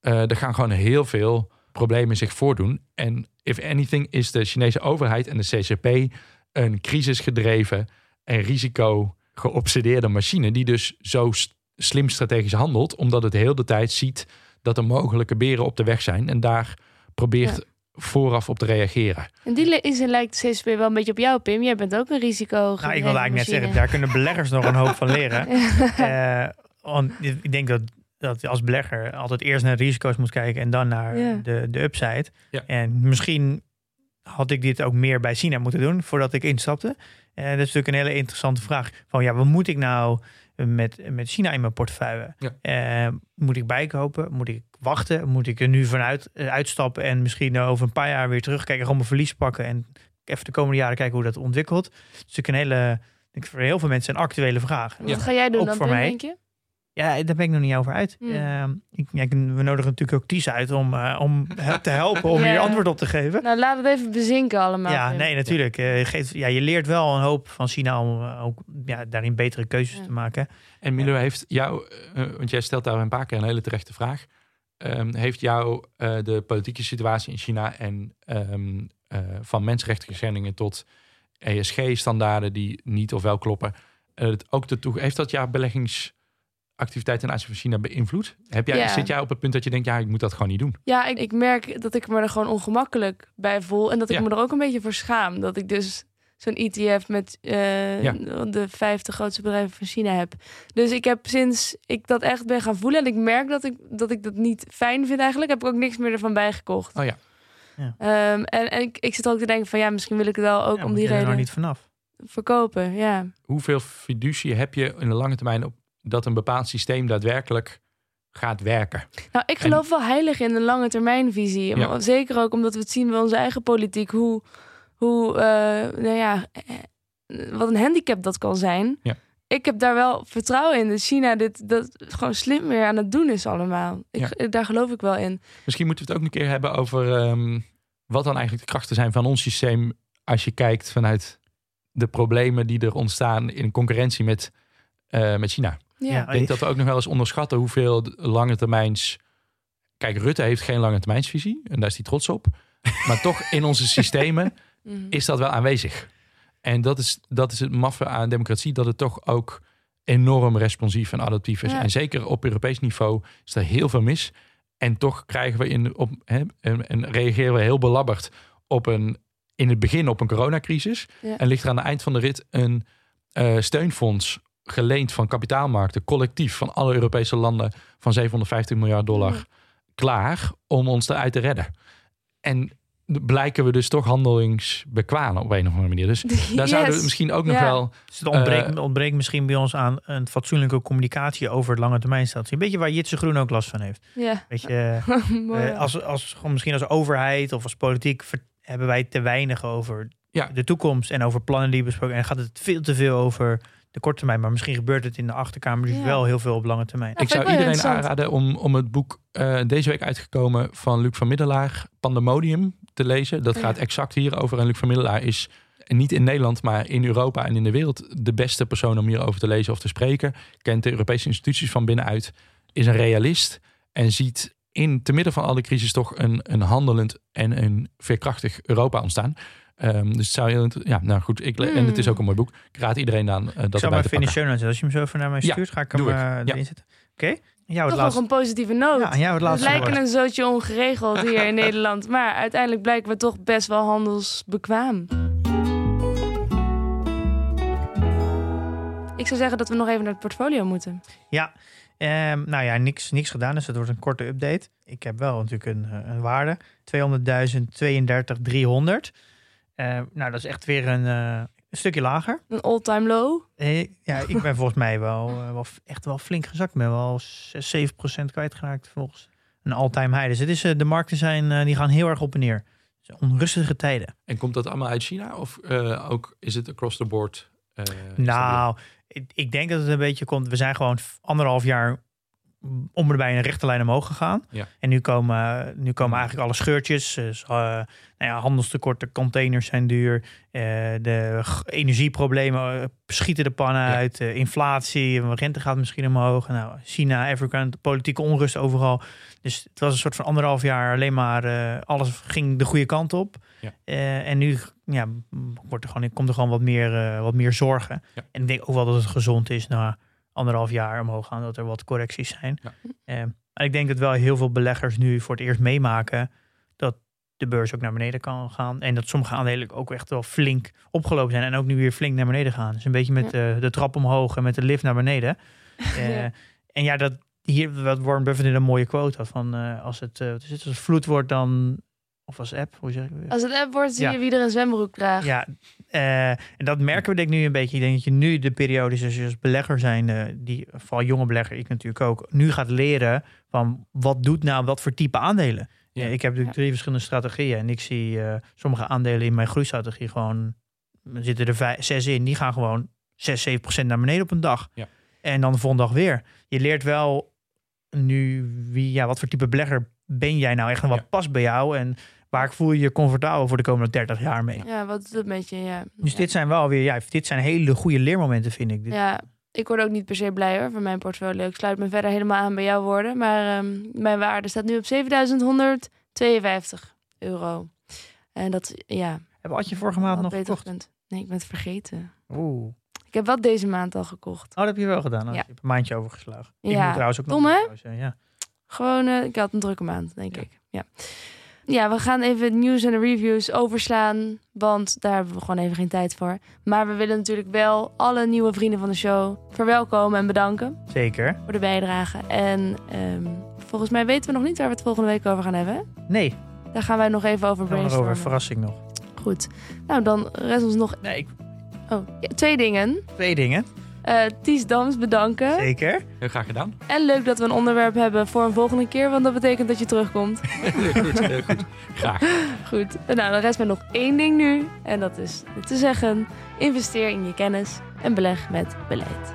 Eh, er gaan gewoon heel veel problemen zich voordoen. En if anything is de Chinese overheid en de CCP een crisisgedreven en risico geobsedeerde machine die dus zo slim strategisch handelt, omdat het heel de tijd ziet dat er mogelijke beren op de weg zijn en daar probeert vooraf op te reageren. En die is en lijkt de CCP wel een beetje op jou, Pim. Jij bent ook een risico. Nou, ik wilde eigenlijk net zeggen, daar kunnen beleggers nog een hoop van leren. Eh, want ik denk dat, dat je als belegger altijd eerst naar de risico's moet kijken en dan naar Ja. de, de upside. Ja. En misschien had ik dit ook meer bij China moeten doen voordat ik instapte. Eh, dat is natuurlijk een hele interessante vraag. Van ja, wat moet ik nou met, met China in mijn portefeuille? Eh, moet ik bijkopen? Moet ik wachten? Moet ik er nu vanuit eh, uitstappen en misschien over een paar jaar weer terugkijken, gewoon mijn verlies pakken en even de komende jaren kijken hoe dat ontwikkelt? Dat is natuurlijk een hele, ik voor heel veel mensen een actuele vraag. Wat ga jij doen Ook dan, voor mij. denk je? Ja, daar ben ik nog niet over uit. Hmm. Ehm, ik, ja, we nodigen natuurlijk ook Ties uit om, eh, om te helpen om Ja. hier antwoord op te geven. Nou, laat het even bezinken allemaal. Ja, nee, natuurlijk. Eh, geeft, ja, je leert wel een hoop van China om eh, ook ja, daarin betere keuzes Ja. te maken. En Milo heeft jou, want jij stelt daar een paar keer een hele terechte vraag. Ehm, heeft jou eh, de politieke situatie in China en ehm, eh, van mensenrechten schendingen tot ESG-standaarden die niet of wel kloppen, het ook ertoe, heeft dat jouw beleggingsactiviteit ten aanzien van China beïnvloed? Heb jij, Ja. Zit jij op het punt dat je denkt, ja, ik moet dat gewoon niet doen? Ja, ik, ik merk dat ik me er gewoon ongemakkelijk bij voel. En dat ik Ja. me er ook een beetje voor schaam. Dat ik dus zo'n ETF met eh, Ja. de 50 grootste bedrijven van China heb. Dus ik heb sinds ik dat echt ben gaan voelen... en ik merk dat ik dat, ik dat niet fijn vind eigenlijk... heb ik ook niks meer ervan bijgekocht. Oh ja. Ja. Ehm, en en ik, ik zit ook te denken van ja, misschien wil ik het wel ook Ja, om die je er reden nog niet vanaf. verkopen. Ja. Hoeveel fiducie heb je in de lange termijn op dat een bepaald systeem daadwerkelijk gaat werken? Nou, ik geloof wel heilig in een lange termijnvisie. Ja. Zeker ook omdat we het zien bij onze eigen politiek. Hoe, hoe eh, nou ja, eh, wat een handicap dat kan zijn. Ja. Ik heb daar wel vertrouwen in dat China dit dat gewoon slim weer aan het doen is allemaal. Ik, Daar geloof ik wel in. Misschien moeten we het ook een keer hebben over ehm, wat dan eigenlijk de krachten zijn van ons systeem als je kijkt vanuit de problemen die er ontstaan in concurrentie met, eh, met China. Ja. Ik denk dat we ook nog wel eens onderschatten hoeveel lange termijns. Kijk, Rutte heeft geen lange termijnsvisie en daar is hij trots op. Maar toch in onze systemen Mhm. is dat wel aanwezig. En dat is, dat is het maffe aan democratie, dat het toch ook enorm responsief en adaptief is. Ja. En zeker op Europees niveau is er heel veel mis. En toch krijgen we in, op, hè, en, en reageren we heel belabberd op een, in het begin op een coronacrisis. Ja. En ligt er aan het eind van de rit een eh, steunfonds geleend van kapitaalmarkten, collectief van alle Europese landen van 750 miljard dollar Ja. klaar om ons eruit te redden. En blijken we dus toch handelingsbekwaam op een of andere manier. Dus daar zouden we misschien ook nog Ja. wel... Dus het ontbreekt, Eh, ontbreekt misschien bij ons aan een fatsoenlijke communicatie over het lange termijn strategie. Een beetje waar Jitse Groen ook last van heeft. Ja. Weet je, eh. Eh, als, als, gewoon misschien als overheid of als politiek ver- hebben wij te weinig over Ja. de toekomst en over plannen die besproken. En gaat het veel te veel over de korte termijn. Maar misschien gebeurt het in de achterkamer dus Ja. wel heel veel op lange termijn. Ja, ik zou iedereen aanraden om, om het boek eh, deze week uitgekomen van Luc van Middelaar, Pandemonium, te lezen. Dat Oh, gaat exact hierover. En Luc van Middelaar is niet in Nederland, maar in Europa en in de wereld de beste persoon om hierover te lezen of te spreken. Kent de Europese instituties van binnenuit, is een realist en ziet in te midden van alle crisis toch een, een handelend en een veerkrachtig Europa ontstaan. Ehm, dus het zou heel, inter- ja, nou goed, ik, en het is Mm. ook een mooi boek. Ik raad iedereen aan eh, dat ik erbij maar notes zetten. Als je hem zo even naar mij Ja, stuurt, ga ik hem Ja. erin zetten. Oké? Ja, het Toch nog laatste. een positieve noot. Ja, ja, het We laatste lijken woord. een zootje ongeregeld hier in Nederland. Maar uiteindelijk blijken we toch best wel handelsbekwaam. Ik zou zeggen dat we nog even naar het portfolio moeten. Ja, ehm, nou ja, niks, niks gedaan. Dus het wordt een korte update. Ik heb wel natuurlijk een, eh, een waarde. 200.000, 32, Eh, nou, dat is echt weer een, eh, stukje lager. Een all-time low. Eh, ja, ik ben volgens mij wel, eh, echt wel flink gezakt. Ik ben wel 6, 7 procent kwijtgeraakt volgens een all-time high. Dus het is, eh, de markten zijn, eh, die gaan heel erg op en neer. Dus onrustige tijden. En komt dat allemaal uit China of eh, ook is het across the board? eh? Nou, ik, ik denk dat het een beetje komt. We zijn gewoon anderhalf jaar om erbij een rechte lijn omhoog gegaan. Ja. En nu komen, nu komen eigenlijk alle scheurtjes. Dus, eh, nou ja, handelstekorten, containers zijn duur. eh, de energieproblemen eh, schieten de pannen Ja. uit. eh, inflatie, rente gaat misschien omhoog. Nou, China, Afrika, politieke onrust overal. Dus het was een soort van anderhalf jaar alleen maar alles ging de goede kant op. Ja. En nu ja, wordt er gewoon, komt er gewoon wat meer, wat meer zorgen. En ik denk ook wel dat het gezond is na anderhalf jaar omhoog gaan, dat er wat correcties zijn. Ja. Eh, maar ik denk dat wel heel veel beleggers nu voor het eerst meemaken dat de beurs ook naar beneden kan gaan. En dat sommige aandelen ook echt wel flink opgelopen zijn en ook nu weer flink naar beneden gaan. Dus een beetje met eh, de trap omhoog en met de lift naar beneden. Eh, Ja. En ja, dat hier wat Warren Buffett in een mooie quote had van eh, als het, wat is het als het vloed wordt dan of als app, hoe zeg ik het? Als het app wordt, zie Ja. je wie er een zwembroek draagt. Ja, eh, en dat merken we denk ik nu een beetje. Ik denk dat je nu de periode is als je als belegger zijn, die vooral jonge belegger, ik natuurlijk ook, nu gaat leren van wat doet nou wat voor type aandelen. Ja. Eh, ik heb natuurlijk drie verschillende strategieën en ik zie eh, sommige aandelen in mijn groeistrategie gewoon, er zitten er vijf, zes in, die gaan gewoon 6, 7 procent naar beneden op een dag. Ja. En dan de volgende dag weer. Je leert wel nu wie, ja, wat voor type belegger ben jij nou echt en wat Ja. past bij jou en waar voel je je comfortabel voor de komende 30 jaar mee. Ja, wat is dat met je? Ja. Dus ja. dit zijn wel weer, ja, dit zijn hele goede leermomenten vind ik. Dit, Ja, ik word ook niet per se blij hoor van mijn portfolio. Ik sluit me verder helemaal aan bij jouw woorden. Maar ehm, mijn waarde staat nu op 7152 euro. En dat, ja, Heb had je vorige maand nog gekocht? Nee, ik ben het vergeten. Oeh. Ik heb wat deze maand al gekocht. Oh, dat heb je wel gedaan. Oh, Ja. Je hebt een maandje overgeslagen. Ik Ja. moet trouwens ook nog Dom, hè? trouwens, Ja. Gewoon, eh, ik had een drukke maand, denk Ja. ik. Ja. Ja, we gaan even het nieuws en de reviews overslaan. Want daar hebben we gewoon even geen tijd voor. Maar we willen natuurlijk wel alle nieuwe vrienden van de show verwelkomen en bedanken Zeker. voor de bijdrage. En ehm, volgens mij weten we nog niet waar we het volgende week over gaan hebben. hè? Nee, Daar gaan wij nog even over brainstormen. over. Verrassing nog. Goed. Nou, dan rest ons nog Nee, ik- oh, ja, twee dingen. twee dingen. Eh Ties Dams bedanken. Zeker. Heel graag gedaan. En leuk dat we een onderwerp hebben voor een volgende keer. Want dat betekent dat je terugkomt. Heel goed, heel goed. Graag. Goed. En nou, dan rest mij nog één ding nu. En dat is te zeggen: investeer in je kennis en beleg met beleid.